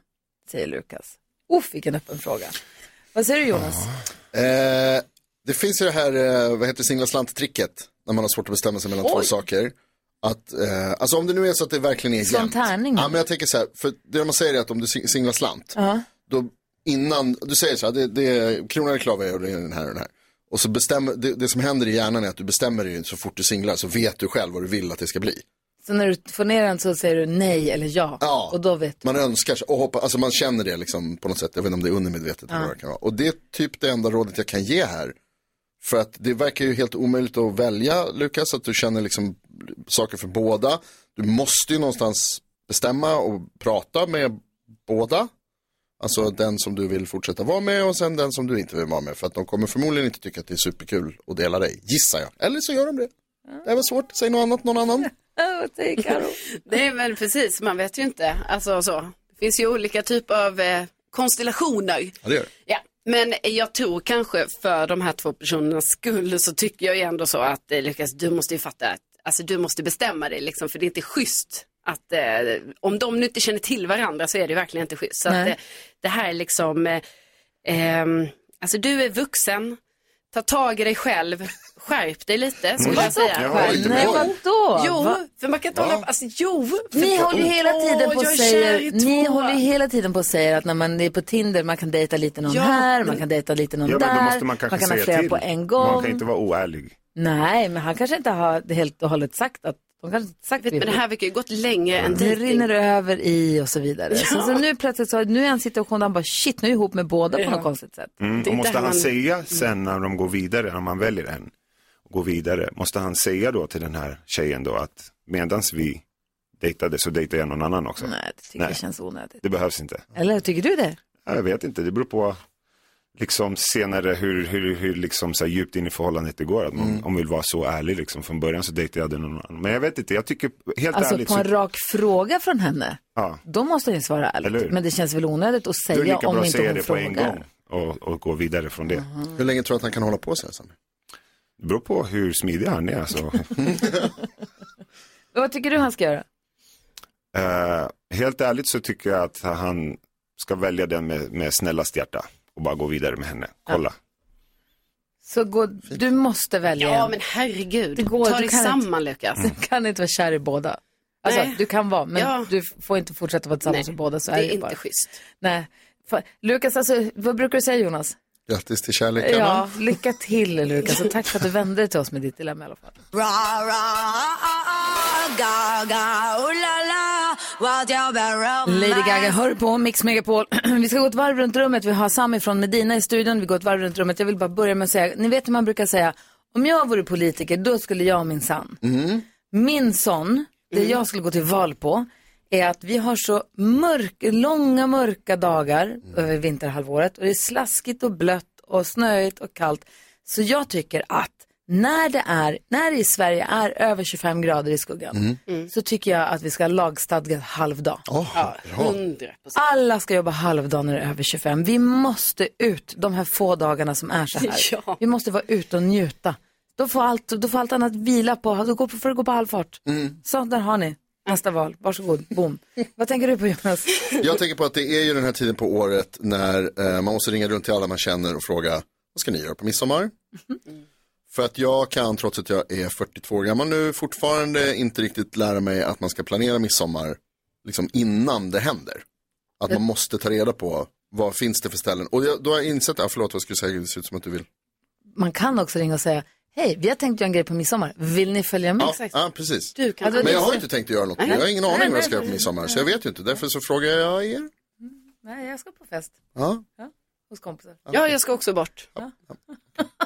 Säger Lukas. Uff, vilken öppen fråga. Vad säger du Jonas? Eh, det finns ju det här, eh, vad heter singla slant-tricket, när man har svårt att bestämma sig mellan två Oj. saker. Att, eh, alltså om det nu är så att det verkligen är jämnt. Ja, men jag tänker så här, för det man säger är att om du sing- singlar slant, Ja. då innan, du säger så här, det, det är kronan eller klaver och det är den här och den här. Och så bestämmer, det, det som händer i hjärnan är att du bestämmer dig så fort du singlar så vet du själv vad du vill att det ska bli. Så när du får ner den så säger du nej eller ja. Ja. Och då vet du. Man önskar sig och hoppa, alltså man känner det liksom på något sätt, jag vet inte om det är undermedvetet eller Ja. vad det kan vara. Och det är typ det enda rådet jag kan ge här. För att det verkar ju helt omöjligt att välja Lukas, att du känner liksom saker för båda. Du måste ju någonstans bestämma och prata med båda. Alltså den som du vill fortsätta vara med och sen den som du inte vill vara med. För att de kommer förmodligen inte tycka att det är superkul att dela dig, gissar jag. Eller så gör de det. Det väl svårt, säg något annat, någon annan. Nej men precis, man vet ju inte. Alltså så. Det finns ju olika typer av eh, konstellationer. Ja, det gör det. Ja, men jag tror kanske för de här två personernas skull så tycker jag ju ändå så att eh, Lukas, du måste ju fatta att alltså, du måste bestämma dig liksom, för det är inte schysst att eh, om de nu inte känner till varandra så är det verkligen inte schysst. Så att, eh, det här är liksom, eh, ehm, alltså du är vuxen, ta tag i dig själv, skärp dig lite skulle jag säga. Jag har inte Nej, vadå? Jo, Va? för man kan inte hålla, alltså jo. Ni håller ju hela tiden på jag och är säger, kär i ni två. håller ju hela tiden på och säger att när man är på Tinder, man kan dejta lite någon Ja, här, man kan dejta lite någon Ja, men där, då måste man kanske kan ha säga flera till. på en gång. Man kan inte vara oärlig. Nej, men han kanske inte har helt och hållet sagt att, de kanske inte sagt Vet, men det här verkar ju gått längre än det rinner över i och så vidare. Så, så nu plötsligt så, nu är han situation där han bara shit, nu är jag ihop med båda på Ja. något konstigt sätt. Mm, och måste han säga sen när de går vidare, när man väljer en, och går vidare, måste han säga då till den här tjejen då att medans vi dejtade så dejtade jag någon annan också? Nej, det tycker jag känns onödigt. Det behövs inte. Eller tycker du det? Ja, Jag vet inte, det beror på liksom senare hur, hur, hur liksom så här djupt in i förhållandet det går. Att man, Mm. Om man vill vara så ärlig liksom. Från början så dejtade jag någon annan. Men jag vet inte, jag tycker helt Alltså ärligt på så, en rak fråga från henne, ja, då måste ju svara ärligt. Men det känns väl onödigt att då är det säga lika om bra att inte säga hon det på frågar. en gång och, och gå vidare från det. Hur länge tror du att han kan hålla på så här? Sami? Det beror på hur smidig han är. Alltså. Vad tycker du han ska göra? Eh, helt ärligt så tycker jag att han ska välja den med, med snällast hjärta och bara gå vidare med henne. Kolla. Så gå, du måste välja Ja, en. men herregud. Det går, Ta du dig kan samman, inte, Lukas. Du kan inte vara kär i båda. Alltså, Nej. du kan vara, men Ja. du får inte fortsätta vara tillsammans Nej, med båda. Så det är är det inte bara. schysst. Nej. Fa- Lukas, alltså, vad brukar du säga Jonas? Grattis till kärleken. Ja, lycka till Lukas och tack för att du vände dig till oss med ditt dilemma i alla fall. Lady Gaga hör på Mix Megapol. Vi ska gå ett varv runt rummet. Vi har Sami från Medina i studion. Vi går ett varv runt rummet. Jag vill bara börja med att säga, ni vet hur man brukar säga, om jag vore politiker då skulle jag minsann. Mm. Min sån, det jag skulle gå till val på, är att vi har så mörk, långa mörka dagar över vinterhalvåret och det är slaskigt och blött och snöigt och kallt. Så jag tycker att när det är, när det i Sverige är över 25 grader i skuggan så tycker jag att vi ska ha lagstadgat halvdag. Ja, hundra procent. Alla ska jobba halvdag när det är över 25. Vi måste ut de här få dagarna som är så här. Ja. Vi måste vara ute och njuta. Då får allt, då får allt annat vila på, då går, får det gå på halvfart. Så, där har ni nästa val. Varsågod, boom. Vad tänker du på Jonas? Jag tänker på att det är ju den här tiden på året när eh, man måste ringa runt till alla man känner och fråga, vad ska ni göra på midsommar? För att jag kan, trots att jag är 42 år gammal nu, fortfarande inte riktigt lära mig att man ska planera midsommar liksom innan det händer. Att man måste ta reda på vad finns det för ställen. Och jag, då har jag insett, ah, förlåt vad skulle jag säga, det ser ut som att du vill. Man kan också ringa och säga, hej, vi har tänkt göra en grej på midsommar. Vill ni följa med? Ja, ja precis. Du kan Ja, Men jag har inte tänkt att göra något. Jag har ingen aning vad jag ska göra på midsommar. Så jag vet ju inte. Därför så frågar jag er. Nej, jag ska på fest Ja. Hos kompisar. Ja, jag ska också bort.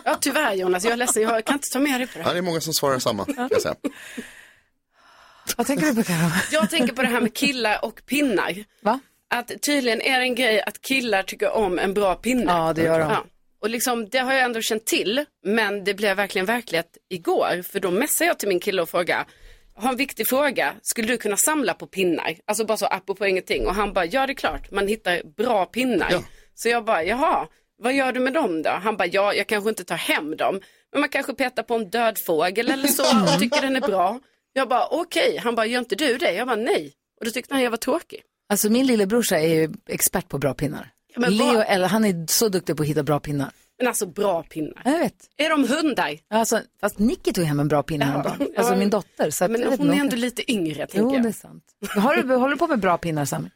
Ja, tyvärr Jonas, jag är ledsen. Jag kan inte ta med dig på det. Ja, det är många som svarar samma. Kan jag säga. Vad tänker du på Karo? Jag tänker på det här med killar och pinnar. Va? Att tydligen är det en grej att killar tycker om en bra pinne. Ja, det gör de. Och liksom, det har jag ändå känt till, men det blev verkligen verklighet igår. För då messade jag till min kille och frågade, har en viktig fråga, skulle du kunna samla på pinnar? Alltså bara så apropå ingenting. Och han bara, ja det är klart, man hittar bra pinnar. Så jag bara, jaha, vad gör du med dem då? Han bara, ja jag kanske inte tar hem dem, men man kanske petar på en död fågel eller så och tycker den är bra. Jag bara, okej, han bara, gör inte du det? Jag bara, nej. Och då tyckte han jag var tråkig. Alltså min lillebrorsa är ju expert på bra pinnar. men Leo, vad- eller han är så duktig på att hitta bra pinnar. Men alltså bra pinnar. Jag vet. Är de hundar? Alltså, fast Nicky tog hem en bra pinne häromdagen. Alltså ja. min dotter. Så Men hon är ändå lite yngre, tänker Jo, jag. det är sant. Har du, håller du på med bra pinnar Sami?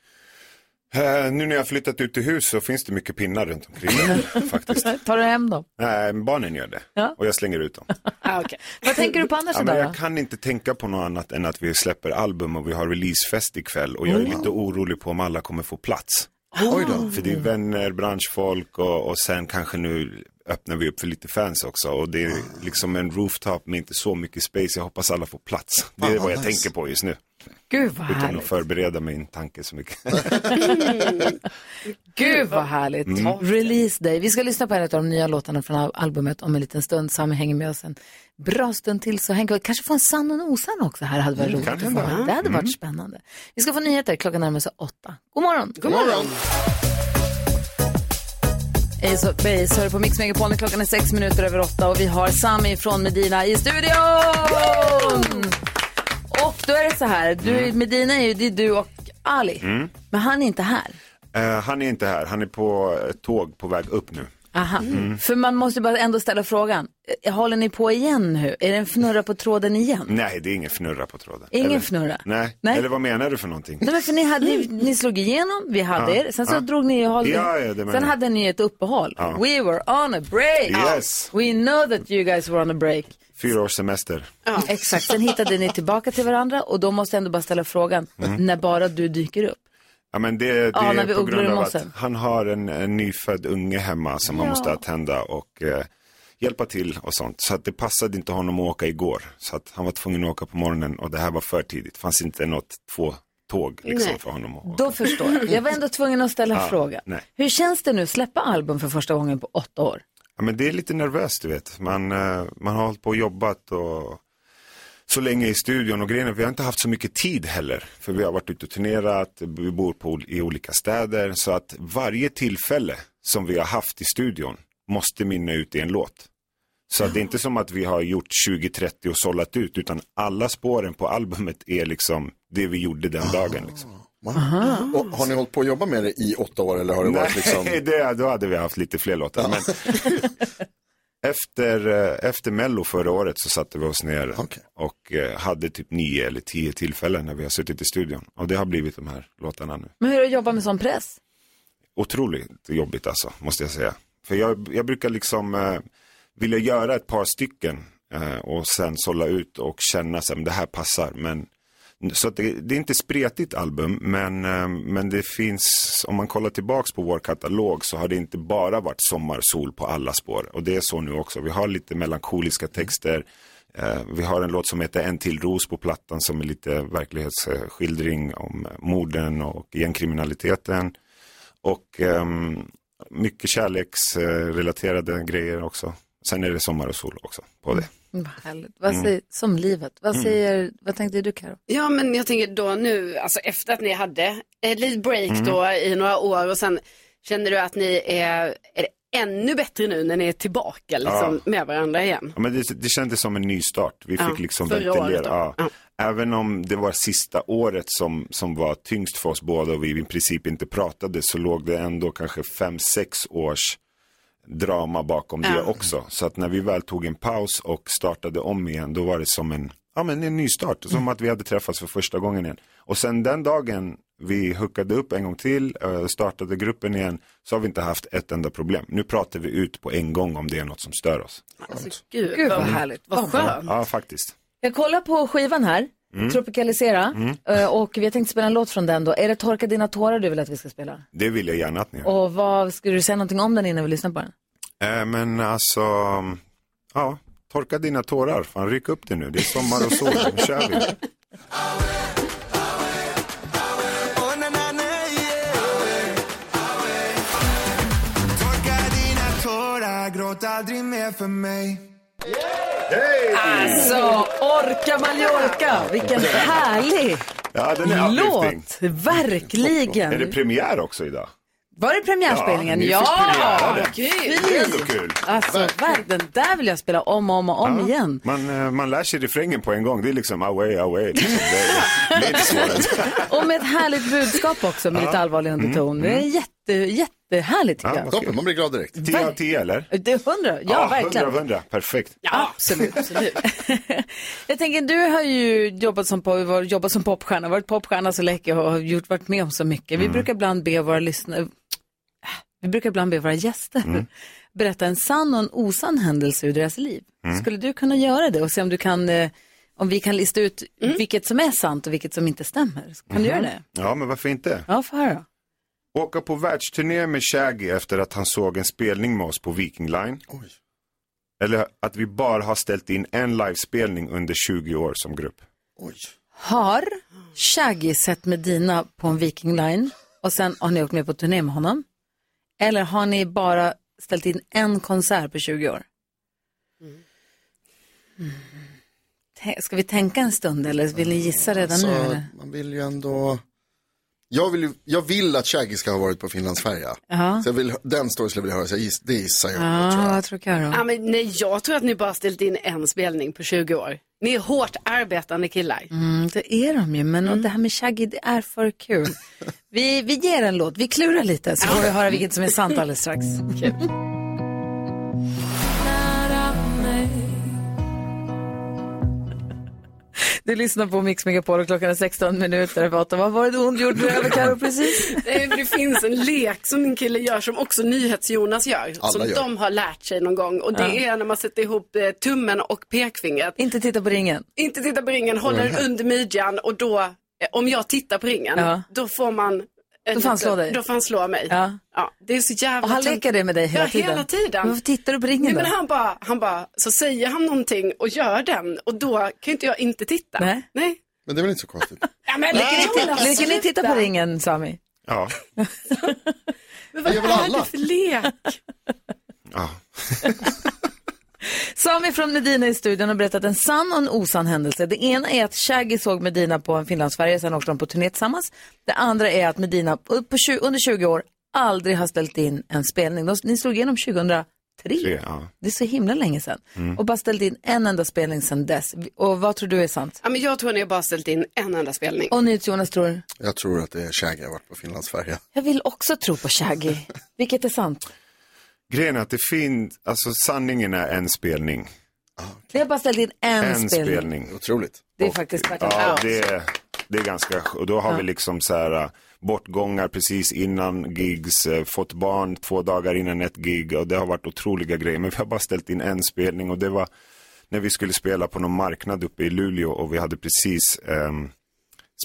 Eh, nu när jag har flyttat ut till hus så finns det mycket pinnar runt omkring faktiskt. Tar du hem dem? Nej, barnen gör det. Ja. Och jag slänger ut dem. Ah, okay. Vad tänker du på annars Ja, idag jag kan inte tänka på något annat än att vi släpper album och vi har releasefest ikväll och jag är Mm. lite orolig på om alla kommer få plats. Oj då. För det är vänner, branschfolk och, och sen kanske nu öppnar vi upp för lite fans också och det är liksom en rooftop med inte så mycket space. Jag hoppas alla får plats. Det är Ah, vad jag tänker på just nu. Gud vad Utan att härligt. förbereda min tanke så mycket. Gud vad härligt. Mm. Release day. Vi ska lyssna på en av de nya låtarna från al- albumet om en liten stund. Sami hänger med oss en bra stund till så hänger vi kanske få en sann och en osann också här. hade varit Mm, roligt. att få. Det hade varit Mm. spännande. Vi ska få nyheter. Klockan närmar sig åtta. God morgon. God morgon. Ace of Base hör på Mix Megapol. Klockan är sex minuter över åtta och vi har Sami från Medina i studion. Och då är det så här, du, Medina är ju det är du och Ali. Mm. Men han är inte här. Eh, han är inte här, han är på ett tåg på väg upp nu. Aha. Mm. För man måste bara ändå ställa frågan, eh, håller ni på igen nu? Är det en fnurra på tråden igen? Nej, det är ingen fnurra på tråden. Ingen Eller? fnurra? Nej. Nej. eller vad menar du för någonting? Nej, men för ni, hade, ni, ni slog igenom, vi hade Ja. er, sen så Ja. drog ni och hållde. Ja, ja, sen hade ni ett uppehåll. We were on a break. Yes. We know that you guys were on a break. Fyra års semester. Exakt, sen hittade ni tillbaka till varandra och då måste jag ändå bara ställa frågan, Mm. när bara du dyker upp. Ja, men det, det Ja, är på grund av att han har en, en nyfödd unge hemma som han Ja. måste attända och eh, hjälpa till och sånt. Så att det passade inte honom att åka igår. Så att han var tvungen att åka på morgonen och det här var för tidigt. Det fanns inte något två tåg liksom Nej. för honom. Att... Då förstår jag. Jag var ändå tvungen att ställa Ja, frågan. nej. Hur känns det nu att släppa album för första gången på åtta år? Ja, men det är lite nervöst, du vet. Man, eh, man har hållit på och jobbat och så länge i studion och grejen är, vi har inte haft så mycket tid heller. För vi har varit ute och turnerat, vi bor på, i olika städer. Så att varje tillfälle som vi har haft i studion måste mynna ut i en låt. Så att det är inte som att vi har gjort 20-30 och sållat ut, utan alla spåren på albumet är liksom det vi gjorde den dagen. Liksom. Och har ni hållit på att jobba med det i åtta år eller har det varit liksom? Nej, det, då hade vi haft lite fler låtar. Men, Efter, eh, efter Mello förra året så satte vi oss ner och eh, hade typ nio eller tio tillfällen när vi har suttit i studion. Och det har blivit de här låtarna nu. Men hur är det att jobba med sån press? Otroligt jobbigt alltså, måste jag säga. För jag, jag brukar liksom eh, vilja göra ett par stycken eh, och sen sålla ut och känna att det här passar. Men, så att det, det är inte spretigt album, men, eh, men det finns, om man kollar tillbaks på vår katalog så har det inte bara varit sommarsol på alla spår. Och det är så nu också. Vi har lite melankoliska texter. Eh, vi har en låt som heter En till ros på plattan som är lite verklighetsskildring om morden och gängkriminaliteten. Och um, mycket kärleksrelaterade grejer också. Sen är det sommar och sol också på det. Vad härligt. Vad Mm. säger, som livet. Vad, Mm. säger, vad tänkte du Karo? Ja, men jag tänker då nu, alltså efter att ni hade ett litet break Mm. då i några år och sen känner du att ni är, är ännu bättre nu när ni är tillbaka liksom, Ja. med varandra igen? Ja, men det, det kändes som en ny start. Vi Ja, fick liksom förra året ventilera. Ja. Även om det var sista året som, som var tyngst för oss båda och vi i princip inte pratade så låg det ändå kanske fem, sex års drama bakom det Ja. också. Så att när vi väl tog en paus och startade om igen då var det som en, ja, men en ny start. Som att vi hade träffats för första gången igen. Och sen den dagen vi hookade upp en gång till, eh, startade gruppen igen, så har vi inte haft ett enda problem. Nu pratar vi ut på en gång om det är något som stör oss. Alltså, gud, Gud vad härligt. vad Vad skönt. Ja, faktiskt. Jag kollar på skivan här, Mm. Tropicalisera, Mm. eh, och vi har tänkt spela en låt från den då. Är det Torka dina tårar du vill att vi ska spela? Det vill jag gärna att ni gör. Och vad, skulle du säga någonting om den innan vi lyssnar på den? Eh, men alltså, ja, torka dina tårar. Fan, ryck upp det nu. Det är sommar och sol. Nu kör vi. Torka dina tårar, gråt aldrig mer för mig Alltså, Orka Mallorca, vilken härlig Ja, den är låt! Verkligen. Är det premiär också idag? Var det premiärspelningen? Ja, Ja! är ändå kul. Alltså, verkligen. Den där vill jag spela om och om och om igen. Man, eh, man lär sig refrängen på en gång. Det är liksom away, away. Liksom. Det är, det är. Och med ett härligt budskap också med Ja. lite allvarlig Mm, underton. Det är jätte, jättehärligt tycker jag. Toppen, man blir glad direkt. 10 av 10 eller? Det är hundra, ja, verkligen. 100 av 100, perfekt. Ja, absolut. absolut. jag tänker, du har ju jobbat som, pop, jobbat som popstjärna, varit popstjärna så länge och har gjort, varit med om så mycket. Vi Mm. brukar ibland be våra lyssnare, vi brukar ibland be våra gäster Mm. berätta en sann och en osann händelse ur deras liv. Mm. Skulle du kunna göra det och se om du kan, eh, om vi kan lista ut vilket som är sant och vilket som inte stämmer? Kan du göra det? Ja, men varför inte? Ja, få höra. Åka på världsturné med Shaggy efter att han såg en spelning med oss på Viking Line. Eller att vi bara har ställt in en livespelning under 20 år som grupp. Har Shaggy sett Medina på en Viking Line och sen har ni åkt med på turné med honom? Eller har ni bara ställt in en konsert på 20 år? Mm. Ska vi tänka en stund eller vill ni gissa redan nu? Alltså, Eller? man vill ju ändå... Jag vill, jag vill att Shaggy ska ha varit på Finlandsfärja. Ja. Så jag vill, den storyn skulle jag vilja höra, så jag giss, det gissar jag. Ja, vad tror Karo? Ja, men nej, jag tror att ni bara ställt in en spelning på 20 år. Ni är hårt arbetande killar. Mm, det är de ju, men det här med Shaggy, det är för kul. Vi, vi ger en låt, vi klurar lite så får vi höra vilket som är sant alldeles strax. Kul. Du lyssnar på Mix Megapol och klockan är 16 minuter över 8. Vad var det du ondgjorde dig över Karo precis? För det finns en lek som min kille gör som också NyhetsJonas gör. Alla som gör. de har lärt sig någon gång. Och det Ja. är när man sätter ihop eh, tummen och pekfingret. Inte titta på ringen. Inte titta på ringen, håller den under midjan och då, eh, om jag tittar på ringen, Ja. då får man Då får han slå dig. Då får han slå mig. Ja. Ja, det är så jävla Och han leker det med dig hela ja, tiden? hela tiden. Men varför tittar du på ringen Nej, då? men han bara, han bara, så säger han någonting och gör den och då kan inte jag inte titta. Nej. Nej. Men det är väl inte så konstigt? Ja, men Leker ni, titta, leker ni titta på ringen, Sami? Ja. Men vad är alla? det för lek? ja. Sami från Medina i studion har berättat en sann och en osann händelse. Det ena är att Shaggy såg Medina på en Finlandsfärja, sen åkte de på turné tillsammans. Det andra är att Medina på 20, under 20 år aldrig har ställt in en spelning. De, ni slog igenom 2003. Tre, ja. Det är så himla länge sedan. Mm. Och bara ställt in en enda spelning sedan dess. Och vad tror du är sant? Ja, men jag tror att ni har bara ställt in en enda spelning. Och NyhetsJonas tror? Jag tror att det är Shaggy har varit på Finlandsfärja. Jag vill också tro på Shaggy. Vilket är sant? Grejen är att det finns, alltså sanningen är en spelning. Vi har bara ställt in en, En spelning. spelning. Otroligt. Det är faktiskt värt en Ja, det är, det är ganska, och då har Ja. vi liksom så här äh, bortgångar precis innan gigs, eh, fått barn två dagar innan ett gig och det har varit otroliga grejer. Men vi har bara ställt in en spelning och det var när vi skulle spela på någon marknad uppe i Luleå och vi hade precis ehm,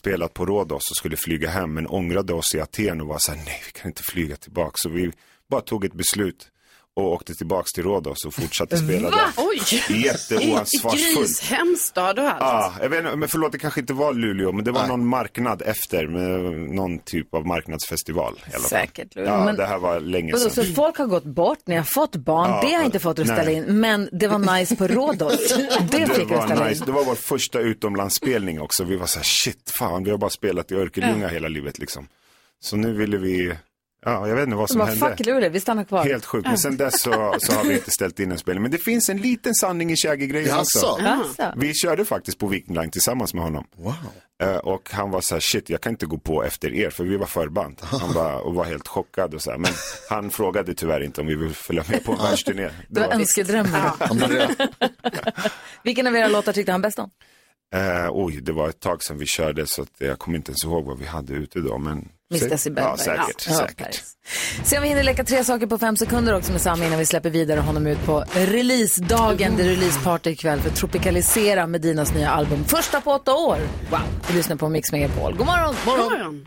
spelat på Rhodos och skulle flyga hem men ångrade oss i Aten och var så här, nej vi kan inte flyga tillbaka. Så vi bara tog ett beslut och åkte tillbaks till Rhodos och fortsatte spela Va? där. Oj! Jätteoansvarsfullt. I Gris hemstad och allt. Ja, jag vet inte, men förlåt det kanske inte var Luleå, men det var någon marknad efter med någon typ av marknadsfestival. I alla fall. Säkert. Ja, Men- det här var länge sedan. så folk har gått bort, ni har fått barn, Ja, det har inte fått att ställa nej. in, men det var nice på Rhodos. Det fick att var ställa nice. in. Det var vår första utomlandsspelning också. Vi var så här, shit, fan, vi har bara spelat i Örkelljunga Ja. hela livet liksom. Så nu ville vi, ja, jag vet inte vad som bara, hände. fuck Luleå, vi stannar kvar. Helt sjukt, men sen dess så, så har vi inte ställt in en spelning. Men det finns en liten sanning i Shaggy-grejen också. Jaså? Jaså? Vi körde faktiskt på Viking Line tillsammans med honom. Eh, och han var så här, shit jag kan inte gå på efter er för vi var förband. Han bara, och var helt chockad och så här. Men han frågade tyvärr inte om vi ville följa med på en världsturné. Det var önskedrömmen. Vilken av era låtar tyckte han bäst om? Eh, oj, det var ett tag sedan vi körde så att jag kommer inte ens ihåg vad vi hade ute då. Men Miss Decibel. Ja, säkert. Ja, säkert. Se om vi hinner leka tre saker på fem sekunder också med Sami innan vi släpper vidare honom ut på releasedagen. Det är releaseparty ikväll för Tropicalisera med Dinas nya album. Första på åtta år. Wow. Vi lyssnar på Mix Megapol. God morgon! morgon.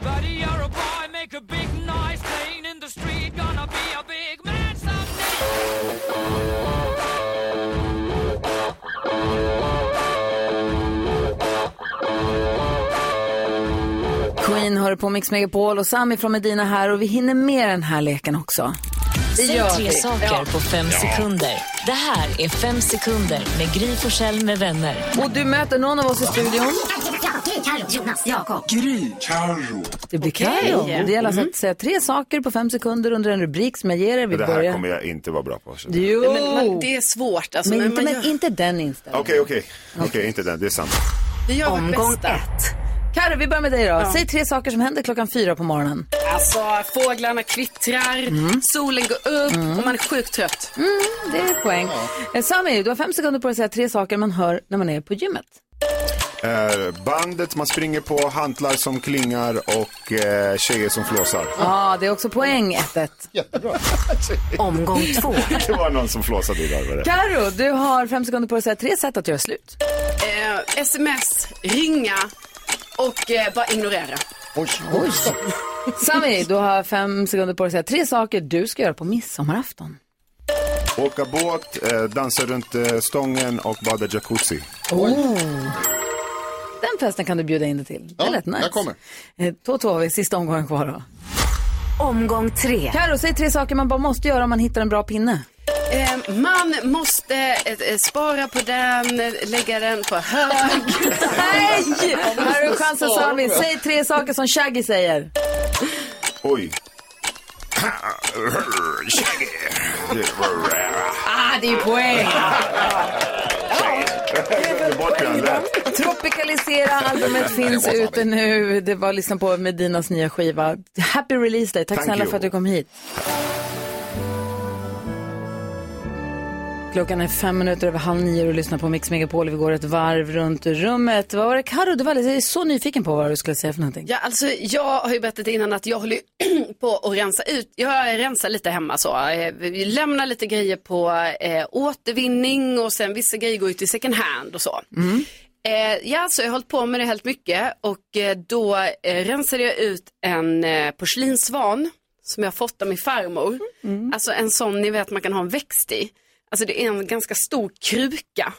Queen hör på Mix Megapol och Sami från Medina här och vi hinner med den här leken också. Det Säg tre vi. saker Ja. på fem Ja. sekunder. Det här är Fem sekunder med Gry Forssell med vänner. Och du möter någon av oss i studion. Carro, Jonas, Jakob. Gry. Carro. Det blir. Carro. Det gäller alltså att säga tre saker på fem sekunder under en rubrik som jag ger er. Vi Det här börjar. kommer jag inte vara bra på. Jo. Men man, det är svårt. Alltså, men men inte, men gör, inte den inställningen. Okej, okej. Okej, inte den. Det är sant. vi gör vårt Omgång bästa. Carro, vi börjar med dig då. Ja. Säg tre saker som händer klockan fyra på morgonen. Alltså, fåglarna kvittrar, solen går upp och man är sjukt trött. Mm, det är poäng. Eh, Sami, du har fem sekunder på dig att säga tre saker man hör när man är på gymmet. Eh, bandet man springer på, hantlar som klingar och eh, tjejer som flåsar. Ja, det är också poäng 1-1. Jättebra. Omgång två. det var någon som flåsade idag. Carro, du har fem sekunder på dig att säga tre sätt att göra slut. Eh, sms, ringa och eh, bara ignorera. Oj. Oj. Sami, du har fem sekunder på dig att säga tre saker du ska göra på midsommarafton. Åka båt, eh, dansa runt eh, stången och bada jacuzzi. Oh. Den festen kan du bjuda in dig till. Det är Ja, lätt nice. jag kommer. Eh, Två, två, vi sista omgången kvar då. Omgång tre. Carro, säg tre saker man bara måste göra om man hittar en bra pinne. Eh, man måste eh, eh, spara på den, lägga den på hög. Nej! Här har du chansen Sami. Säg tre saker som Shaggy säger. Oj. Shaggy. Ah, det är ju poäng. Tropicalisera albumet finns ute nu. Det var lyssna på Medinas nya skiva. Happy release day. Tack Thank snälla you. för att du kom hit. Klockan är fem minuter över halv nio och lyssnar på Mix Megapol. Vi går ett varv runt rummet. Vad var det Carro? Du var alldeles så nyfiken på vad du skulle säga för någonting. Ja, alltså jag har ju berättat innan att jag håller på att rensa ut. Jag rensar lite hemma så. Eh, Vi lämnar lite grejer på eh, återvinning och sen vissa grejer går ut i second hand och så. Eh, ja, så jag har hållit på med det helt mycket och eh, då eh, rensade jag ut en eh, porslinsvan som jag fått av min farmor. Alltså en sån ni vet man kan ha en växt i. Alltså det är en ganska stor kruka.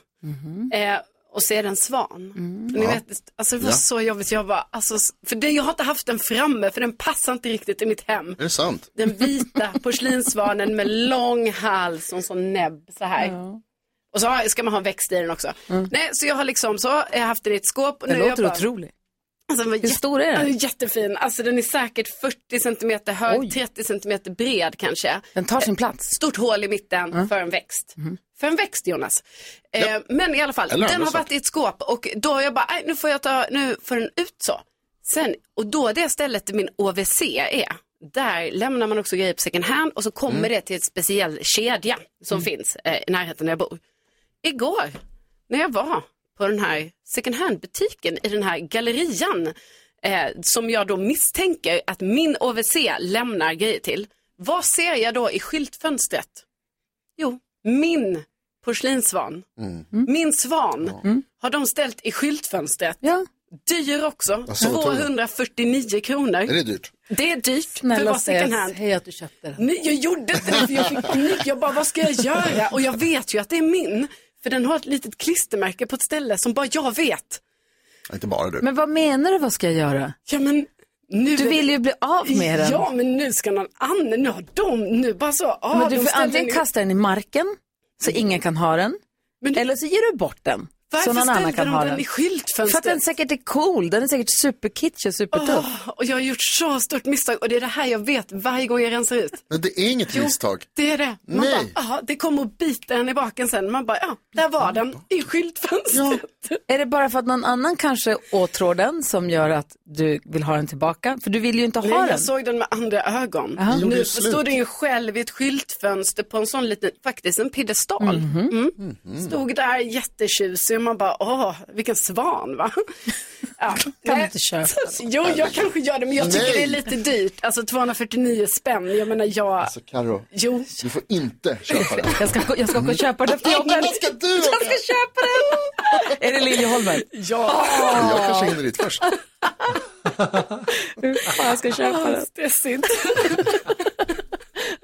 Eh, och så är det en svan. Ni Ja. vet, alltså det var Ja. så jobbigt. Jag bara, alltså, för det, jag har inte haft den framme för den passar inte riktigt i mitt hem. Är det sant? Den vita porslinsvanen med lång hals och en sån näbb så här. Och så ska man ha växt i den också. Nej, så jag har liksom så, jag har haft den i ett skåp. Och Det nu är jag låter bara, otroligt. Alltså, den var Hur stor är den? Jättefin. Alltså den är säkert 40 centimeter hög, 30 centimeter bred kanske. Den tar sin plats. Stort hål i mitten för en växt. För en växt Jonas. Eh, men i alla fall, Eller den har varit i ett skåp och då har jag bara, "Nej, nu får jag ta, nu får den ut så. Sen, och då det stället där min OVC är, där lämnar man också grejer på second hand och så kommer Mm. det till ett speciell kedja som finns eh, i närheten där jag bor. Igår när jag var på den här second hand-butiken i den här gallerian eh, som jag då misstänker att min OVC lämnar grejer till. Vad ser jag då i skyltfönstret? Jo, min porslinsvan. Mm. Min svan har de ställt i skyltfönstret. Dyr också, Vad Tove? 249 kronor. Är det dyrt? Det är dyrt för Snälla vara second säg hand. hej att du köpte den. Nej, jag gjorde inte det för jag fick panik. Jag bara, vad ska jag göra? Och jag vet ju att det är min. För den har ett litet klistermärke på ett ställe som bara jag vet. Inte bara du. Men vad menar du, vad ska jag göra? Ja, men nu Du vill ju bli av med den. Ja, men nu ska någon annan, nu har de, nu bara så. Ah, Men du får antingen kasta den i marken så ingen kan ha den. Eller så ger du bort den. Varför så någon annan kan de ha den i skyltfönstret? För att den säkert är cool. Den är säkert superkitschig och supertuff. Åh, och jag har gjort så stort misstag och det är det här jag vet varje gång jag rensar ut. Men det är inget Jo. misstag. Det är det. Man Nej. bara, aha, det kommer att bita en i baken sen. Man bara, ja, där var den i skyltfönstret. Är det bara för att någon annan kanske åtrår den som gör att du vill ha den tillbaka? För du vill ju inte ha Nej, den. jag såg den med andra ögon. Aha. Nu stod den ju själv i ett skyltfönster på en sån liten, faktiskt en piedestal. Mhm. Mm. Stod där jättetjusig man bara, åh, vilken svan va? Ja. Kan du inte köpa Jo, jag kanske gör det, men jag tycker Nej. det är lite dyrt. Alltså 249 spänn, jag menar jag... Alltså Karo, Jo. du får inte köpa den. Jag ska, jag ska åka och köpa den efter jobbet. Vad ska du Jag ska köpa den! Är det Liljeholmen? Ja. Jag kanske hinner dit först. Hur fan jag ska köpa den? Stressigt.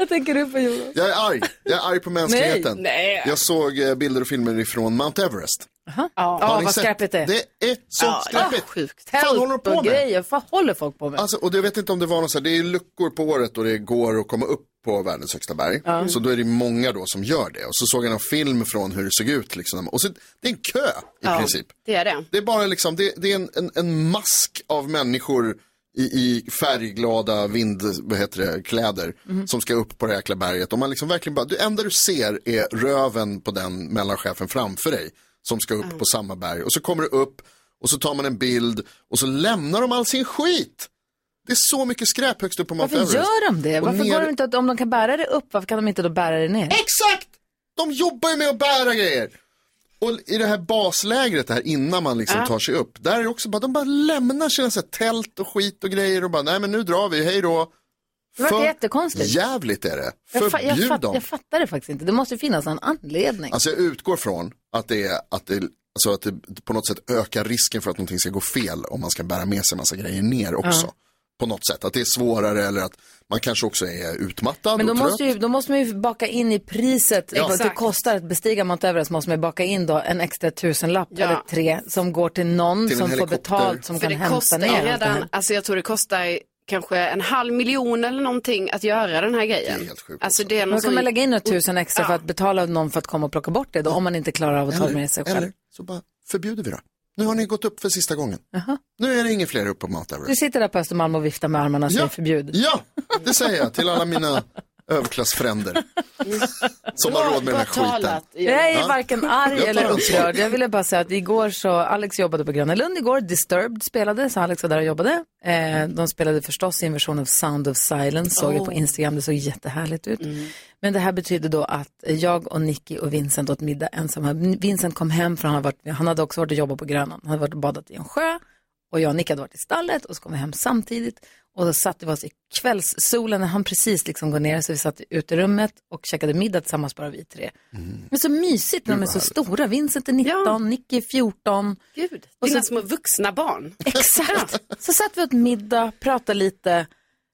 Vad tänker du på Jonas? Jag är arg. Jag är arg på mänskligheten. Nej, nej. Jag såg eh, bilder och filmer ifrån Mount Everest. Ja, Har ni vad sett? skräpigt det är. Det är så Ja, skräpigt. sjukt. Vad fan håller de på med? grejer. Vad håller folk på med? Alltså, och jag vet inte om det var något så här, det är luckor på året och det går att komma upp på världens högsta berg. Ja. Så då är det många då som gör det. Och så såg jag en film från hur det såg ut liksom. Och så, det är en kö i Ja, princip. Det är det. Det är bara liksom, det, det är en, en, en mask av människor i, i färgglada vind, vad heter det, kläder Mhm. som ska upp på det jäkla berget. Och man liksom verkligen bara, det enda du ser är röven på den mellanchefen framför dig som ska upp på samma berg. Och så kommer du upp och så tar man en bild och så lämnar de all sin skit. Det är så mycket skräp högst upp på Mount Varför Everest. gör de det? Och Varför ner- går de inte, att- om de kan bära det upp, varför kan de inte då bära det ner? Exakt! De jobbar ju med att bära grejer. Och i det här baslägret det här innan man liksom Ja. tar sig upp, där är det också bara, de bara lämnar sina så här, tält och skit och grejer och bara, nej men nu drar vi, hej då. Det verkar jättekonstigt. jävligt är det. Jag, fa- jag, Förbjud fatt, dem. jag fattar det faktiskt inte. Det måste finnas en anledning. Alltså jag utgår från att det är, att det, alltså att det på något sätt ökar risken för att någonting ska gå fel om man ska bära med sig massa grejer ner också. Ja. På något sätt, att det är svårare eller att man kanske också är utmattad Men då och trött. måste, ju, då måste man ju baka in i priset, Ja. vad det kostar att bestiga Mount Everest, måste man ju baka in då en extra tusenlapp Ja. eller tre som går till någon Till som får betalt som För kan det hämta kostar ner ju allt det redan, alltså jag tror det kostar kanske en halv miljon eller någonting att göra den här grejen. Det är helt sjukt. Alltså det är Då någon kan man lägga in några tusen extra Ja. för att betala någon för att komma och plocka bort det då, om man inte klarar av att ta det med sig själv. eller så bara förbjuder vi det. Nu har ni gått upp för sista gången. Jaha. Nu är det ingen fler upp på Mount Du sitter där på Östermalm och viftar med armarna och säger Ja. förbjud. Ja, det säger jag till alla mina överklassfränder. Som har råd med den här skiten. Jag är Ja. varken arg eller upprörd. Jag ville bara säga att igår så, Alex jobbade på Gröna Lund igår, Disturbed spelade, så Alex var där och jobbade. Eh, de spelade förstås sin version av Sound of Silence, såg jag på Oh. Instagram, det såg jättehärligt ut. Men det här betyder då att jag och Nicky och Vincent åt middag ensamma. Vincent kom hem för han, hade varit, han hade också varit och jobbat på Grönan. Han hade varit och badat i en sjö och jag och Nicky hade varit i stallet och så kom vi hem samtidigt. Och då satte vi oss i kvällssolen när han precis liksom går ner så vi satt i uterummet och käkade middag tillsammans bara vi tre. Men så mysigt när de är så stora. Vincent är 19, Nicky är 14. Gud, Och så- små vuxna barn. Exakt. Så satt vi åt middag, pratade lite,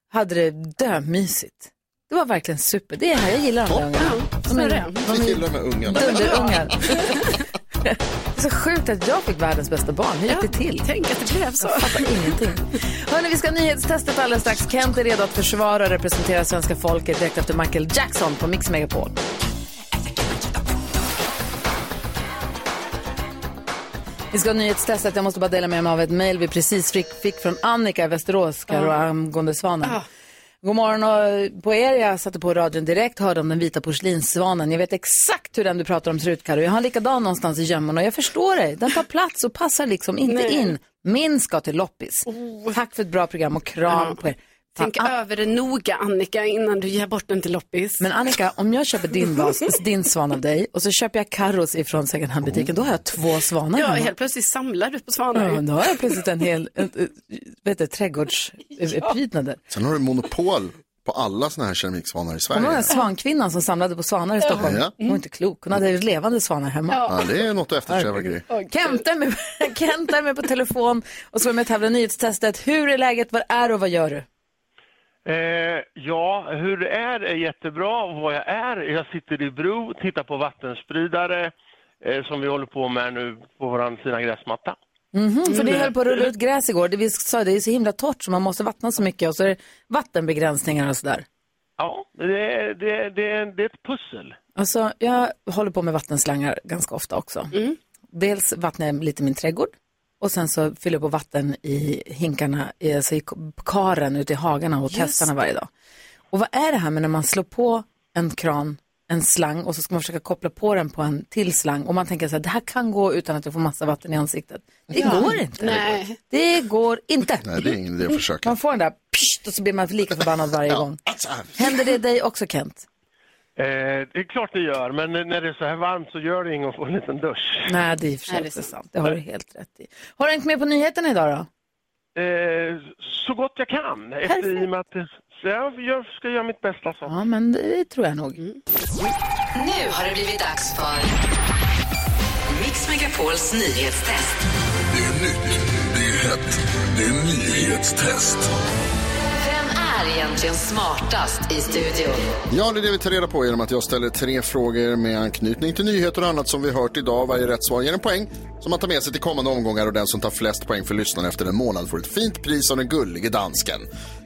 hade det dömysigt. Det var verkligen super. Det är här, jag gillar de där ungarna. De är de är gillar de här ungarna. dunderungar. Det är så sjukt att jag fick världens bästa barn. Hur gick det till? Tänk att det blev så. Jag fattar ingenting. Hörrni, vi ska ha nyhetstestet alldeles strax. Kent är redo att försvara och representera svenska folket direkt efter Michael Jackson på Mix Megapol. Vi ska ha nyhetstestet. Jag måste bara dela med mig av ett mejl vi precis fick, fick från Annika i Västerås, Karo, angående svanen. God morgon och på er. Jag satte på radion direkt, hörde om den vita porslinssvanen. Jag vet exakt hur den du pratar om ser ut, Karo. Jag har en likadan någonstans i gömmorna och jag förstår dig. Den tar plats och passar liksom inte Nej. in. Min ska till loppis. Tack för ett bra program och kram på er. Tänk över det noga Annika innan du ger bort den till loppis. Men Annika, om jag köper din, vas, din svan av dig och så köper jag Carros ifrån second hand-butiken, då har jag två svanar Ja, hemma. helt plötsligt samlar du på svanar. Ja, då har jag plötsligt en hel, en, vet du, trädgårdsprydnader. Sen har du monopol på alla såna här keramiksvanar i Kommer du Sverige. svankvinnan som samlade på svanar i Stockholm? Ja. Hon var inte klok. Hon hade levande svanar hemma. Ja, det är något att eftersträva grej. Kent är, med, Kent är med på telefon och så är med och tävlar nyhetstestet. Hur är läget, var är du och vad gör du? Eh, ja, hur det är är jättebra. Och Vad jag är, jag sitter i bro, tittar på vattenspridare eh, som vi håller på med nu på vår fina gräsmatta. Mhm, för det Mm. höll på att rulla ut gräs igår. Det vi sa, det är så himla torrt så man måste vattna så mycket och så är det vattenbegränsningar och sådär. Ja, det är, det, är- det, det är ett pussel. Alltså, jag håller på med vattenslangar ganska ofta också. Dels vattnar jag lite min trädgård och sen så fyller jag på vatten i hinkarna, i- alltså i karen ute i hagarna och hästarna varje dag. Och vad är det här med när man slår på en kran, en slang och så ska man försöka koppla på den på en till slang och man tänker så här, det här kan gå utan att jag får massa vatten i ansiktet. Det Ja. går inte. Nej. Det går inte. Nej, det är ingen idé att försöka. Man får den där pssst, och så blir man lika förbannad varje gång. Händer det dig också Kent? Eh, det är klart det gör, men när det är så här varmt så gör det inget att få en liten dusch. Nej, det är i och för sig Nej, det är också sant. sant. Det har du helt rätt i. Har du hängt med på nyheterna idag då? Eh, så gott jag kan, efter, i och med att så jag ska göra mitt bästa. Så. Ja, men det tror jag nog. Nu har det blivit dags för Mix Megapols nyhetstest. Det är nytt, det är hett, det är nyhetstest. Är egentligen smartast i studion? Ja, det är det vi tar reda på genom att jag ställer tre frågor med anknytning till nyheter och annat som vi hört idag. Varje rätt svar ger en poäng som man tar med sig till kommande omgångar och den som tar flest poäng för lyssnarna efter en månad får ett fint pris av den gullige dansken.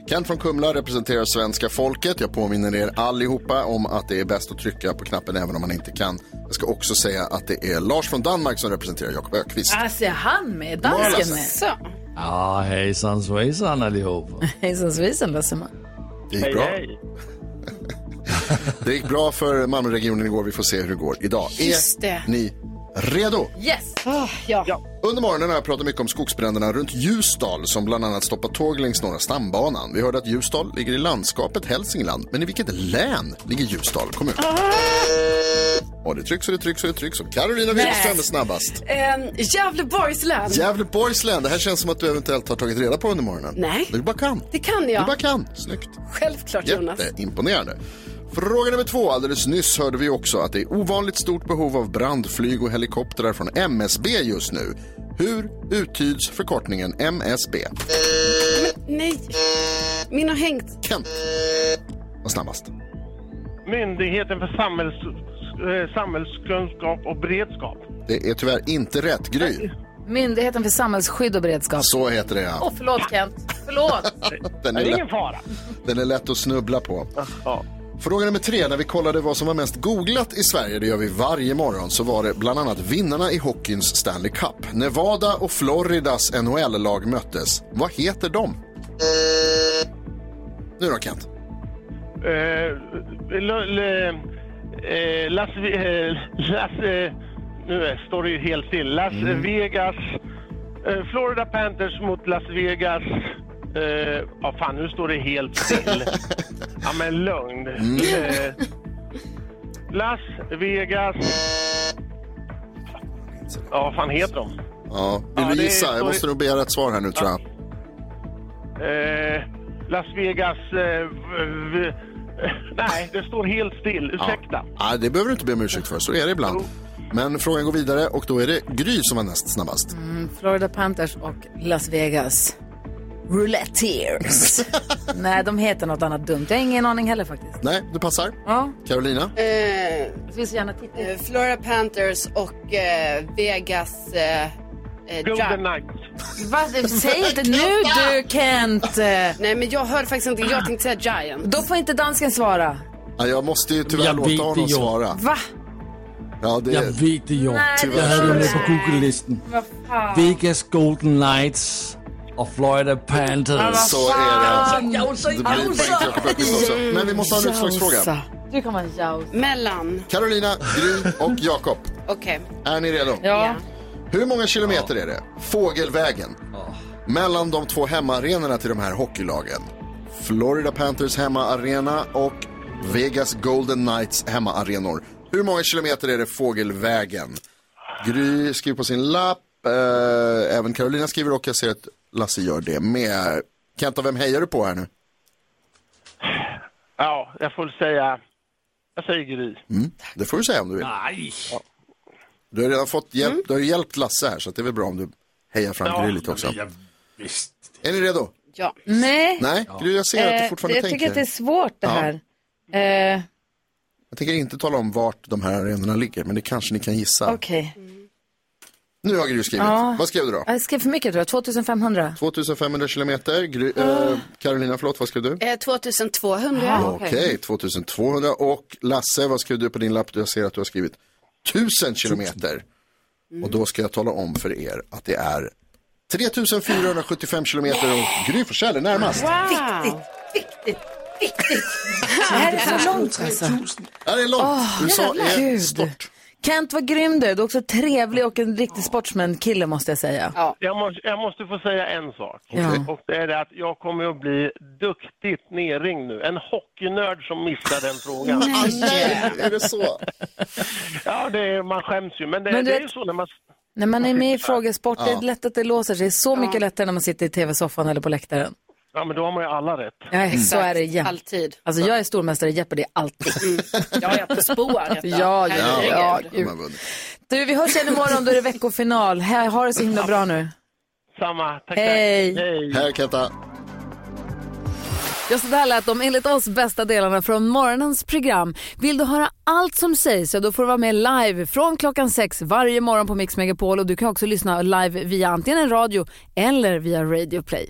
Kent från Kumla representerar svenska folket. Jag påminner er allihopa om att det är bäst att trycka på knappen även om man inte kan. Jag ska också säga att det är Lars från Danmark som representerar Jakob Ökvist. Alltså, är han med? Dansken med? Ja, hejsan svejsan allihopa. Hejsan svejsan, Lasseman. Det gick bra. Det gick bra för Malmöregionen igår. Vi får se hur det går idag. Just det. Är ni redo? Yes! ja. Under morgonen har jag pratat mycket om skogsbränderna runt Ljusdal som bland annat stoppar tåg längs norra stambanan. Vi hörde att Ljusdal ligger i landskapet Hälsingland, men i vilket län ligger Ljusdal kommun? Och det trycks och det trycks och det trycks och Carolina Widerström är snabbast. Eh, Gävleborgs län. Gävleborgs län, det här känns som att du eventuellt har tagit reda på under morgonen. Nej. Du bara kan. Det kan Du jag. bara kan. Snyggt. Självklart Jonas. Jätteimponerande. Fråga nummer två. Alldeles nyss hörde vi också att det är ovanligt stort behov av brandflyg och helikoptrar från MSB just nu. Hur uttyds förkortningen MSB? Nej. Min har hängt. Kent. Var snabbast. Myndigheten för samhälls, eh, samhällskunskap och beredskap. Det är tyvärr inte rätt. Gry. Myndigheten för samhällsskydd och beredskap. Så heter det Åh, ja. förlåt Kent. Förlåt. Den Det är, är ingen lätt, fara. den är lätt att snubbla på. Ja. Fråga nummer tre. När vi kollade vad som var mest googlat i Sverige, det gör vi varje morgon, så var det bland annat vinnarna i hockeyns Stanley Cup. Nevada och Floridas NHL-lag möttes. Vad heter de? Nu då Kent. Eh, eh, Las, eh, Las nu står det ju helt still. Las Vegas, eh, Florida Panthers mot Las Vegas. Eh, ja, fan, nu står det helt still. ja, men lugn. Eh, Las Vegas. Ja, vad fan heter de? Ja, vill Ja, du det gissa? står- Jag måste nog begära ett svar här nu tror jag. Eh, Las Vegas... Eh, v- v- nej, det står helt still. Ursäkta. Ja, det behöver du inte be om ursäkt för, så är det ibland. Men frågan går vidare och då är det Gry som var näst snabbast. Mm, Florida Panthers och Las Vegas. Rouletteers. Nej, de heter något annat dumt. Jag har ingen aning heller faktiskt. Nej, du passar. Ja. Carolina? Eh, Jag vill så gärna titta. eh, Florida Panthers och eh, Vegas... Eh, eh, Golden Knights. Va? Säg inte nu du Kent. Nej, men jag hörde faktiskt inte. Jag tänkte säga Giant. Då får inte dansken svara. Ja, jag måste ju tyvärr Jag låta vet honom det, jo. svara. Va? Ja, det Jag vet det jo. Nej, Jag hade det med på fan. Vegas Golden Knights och Florida Panthers. Så är det alltså. Jausa, också. Men vi måste ha en utslagsfråga. Du kan vara. Mellan. Carolina, Gry och Jakob. Okej. Är ni redo? Ja. Hur många kilometer är det? Fågelvägen. Mellan de två hemmaarenorna till de här hockeylagen. Florida Panthers hemmaarena och Vegas Golden Knights hemmaarenor. Hur många kilometer är det fågelvägen? Gry skriver på sin lapp, eh, även Carolina skriver och jag ser att Lasse gör det med. Kenta, vem hejar du på här nu? Ja, jag får säga... Jag säger Gry. Mm, det får du säga om du vill. Nej. Du har redan fått hjälp, du har hjälpt Lasse här så det är väl bra om du hejar fram Ja, Gry lite också. Ja, visst. Är ni redo? Ja. Nej. Nej, Gry, jag ser att du Eh, fortfarande jag tänker. tycker att det är svårt det Ja. här. Eh, Jag tänker inte tala om vart de här arenorna ligger, men det kanske ni kan gissa. Okej. Nu har Gry skrivit. Ja. Vad skrev du då? Jag skrev för mycket tror jag, 2500. 2500 kilometer. Gry, eh, Carolina, förlåt, vad skrev du? Eh, 2200. Okej, 2200. Och Lasse, vad skrev du på din lapp? Jag ser att du har skrivit 1000 kilometer. Och då ska jag tala om för er att det är 3475 kilometer och Gry Forssell är närmast. Viktigt, viktigt, viktigt. Det här är så långt alltså. Det är långt. Åh, USA är Gud. stort. Kent, vad grym du är. Du är också trevlig och en riktig sportsman-kille måste jag säga. Jag måste, jag måste få säga en sak. Okej. Och det är det att jag kommer att bli duktigt nerringd nu. En hockeynörd som missar den frågan. Nej, är det så? Ja, det är, man skäms ju. Men det, Men det är ju så när man... När man är med i frågesport, det Ja. är lätt att det låser sig. Så mycket lättare när man sitter i tv-soffan eller på läktaren. Ja, men då har man ju alla rätt. Ja, så är det jämt. Alltid. Alltså jag är stormästare i Jeopardy, alltid. Ja, jag på spåret. Ja, ja, ja, har vunnit. Du, vi hörs igen imorgon, då är det veckofinal. Här, ha det så himla bra nu. Samma. Tack, Hej. tack. Hej. Kenta. Ja, så där lät de enligt oss bästa delarna från morgonens program. Vill du höra allt som sägs så då får du vara med live från klockan sex varje morgon på Mix Megapol och du kan också lyssna live via antingen en radio eller via Radio Play.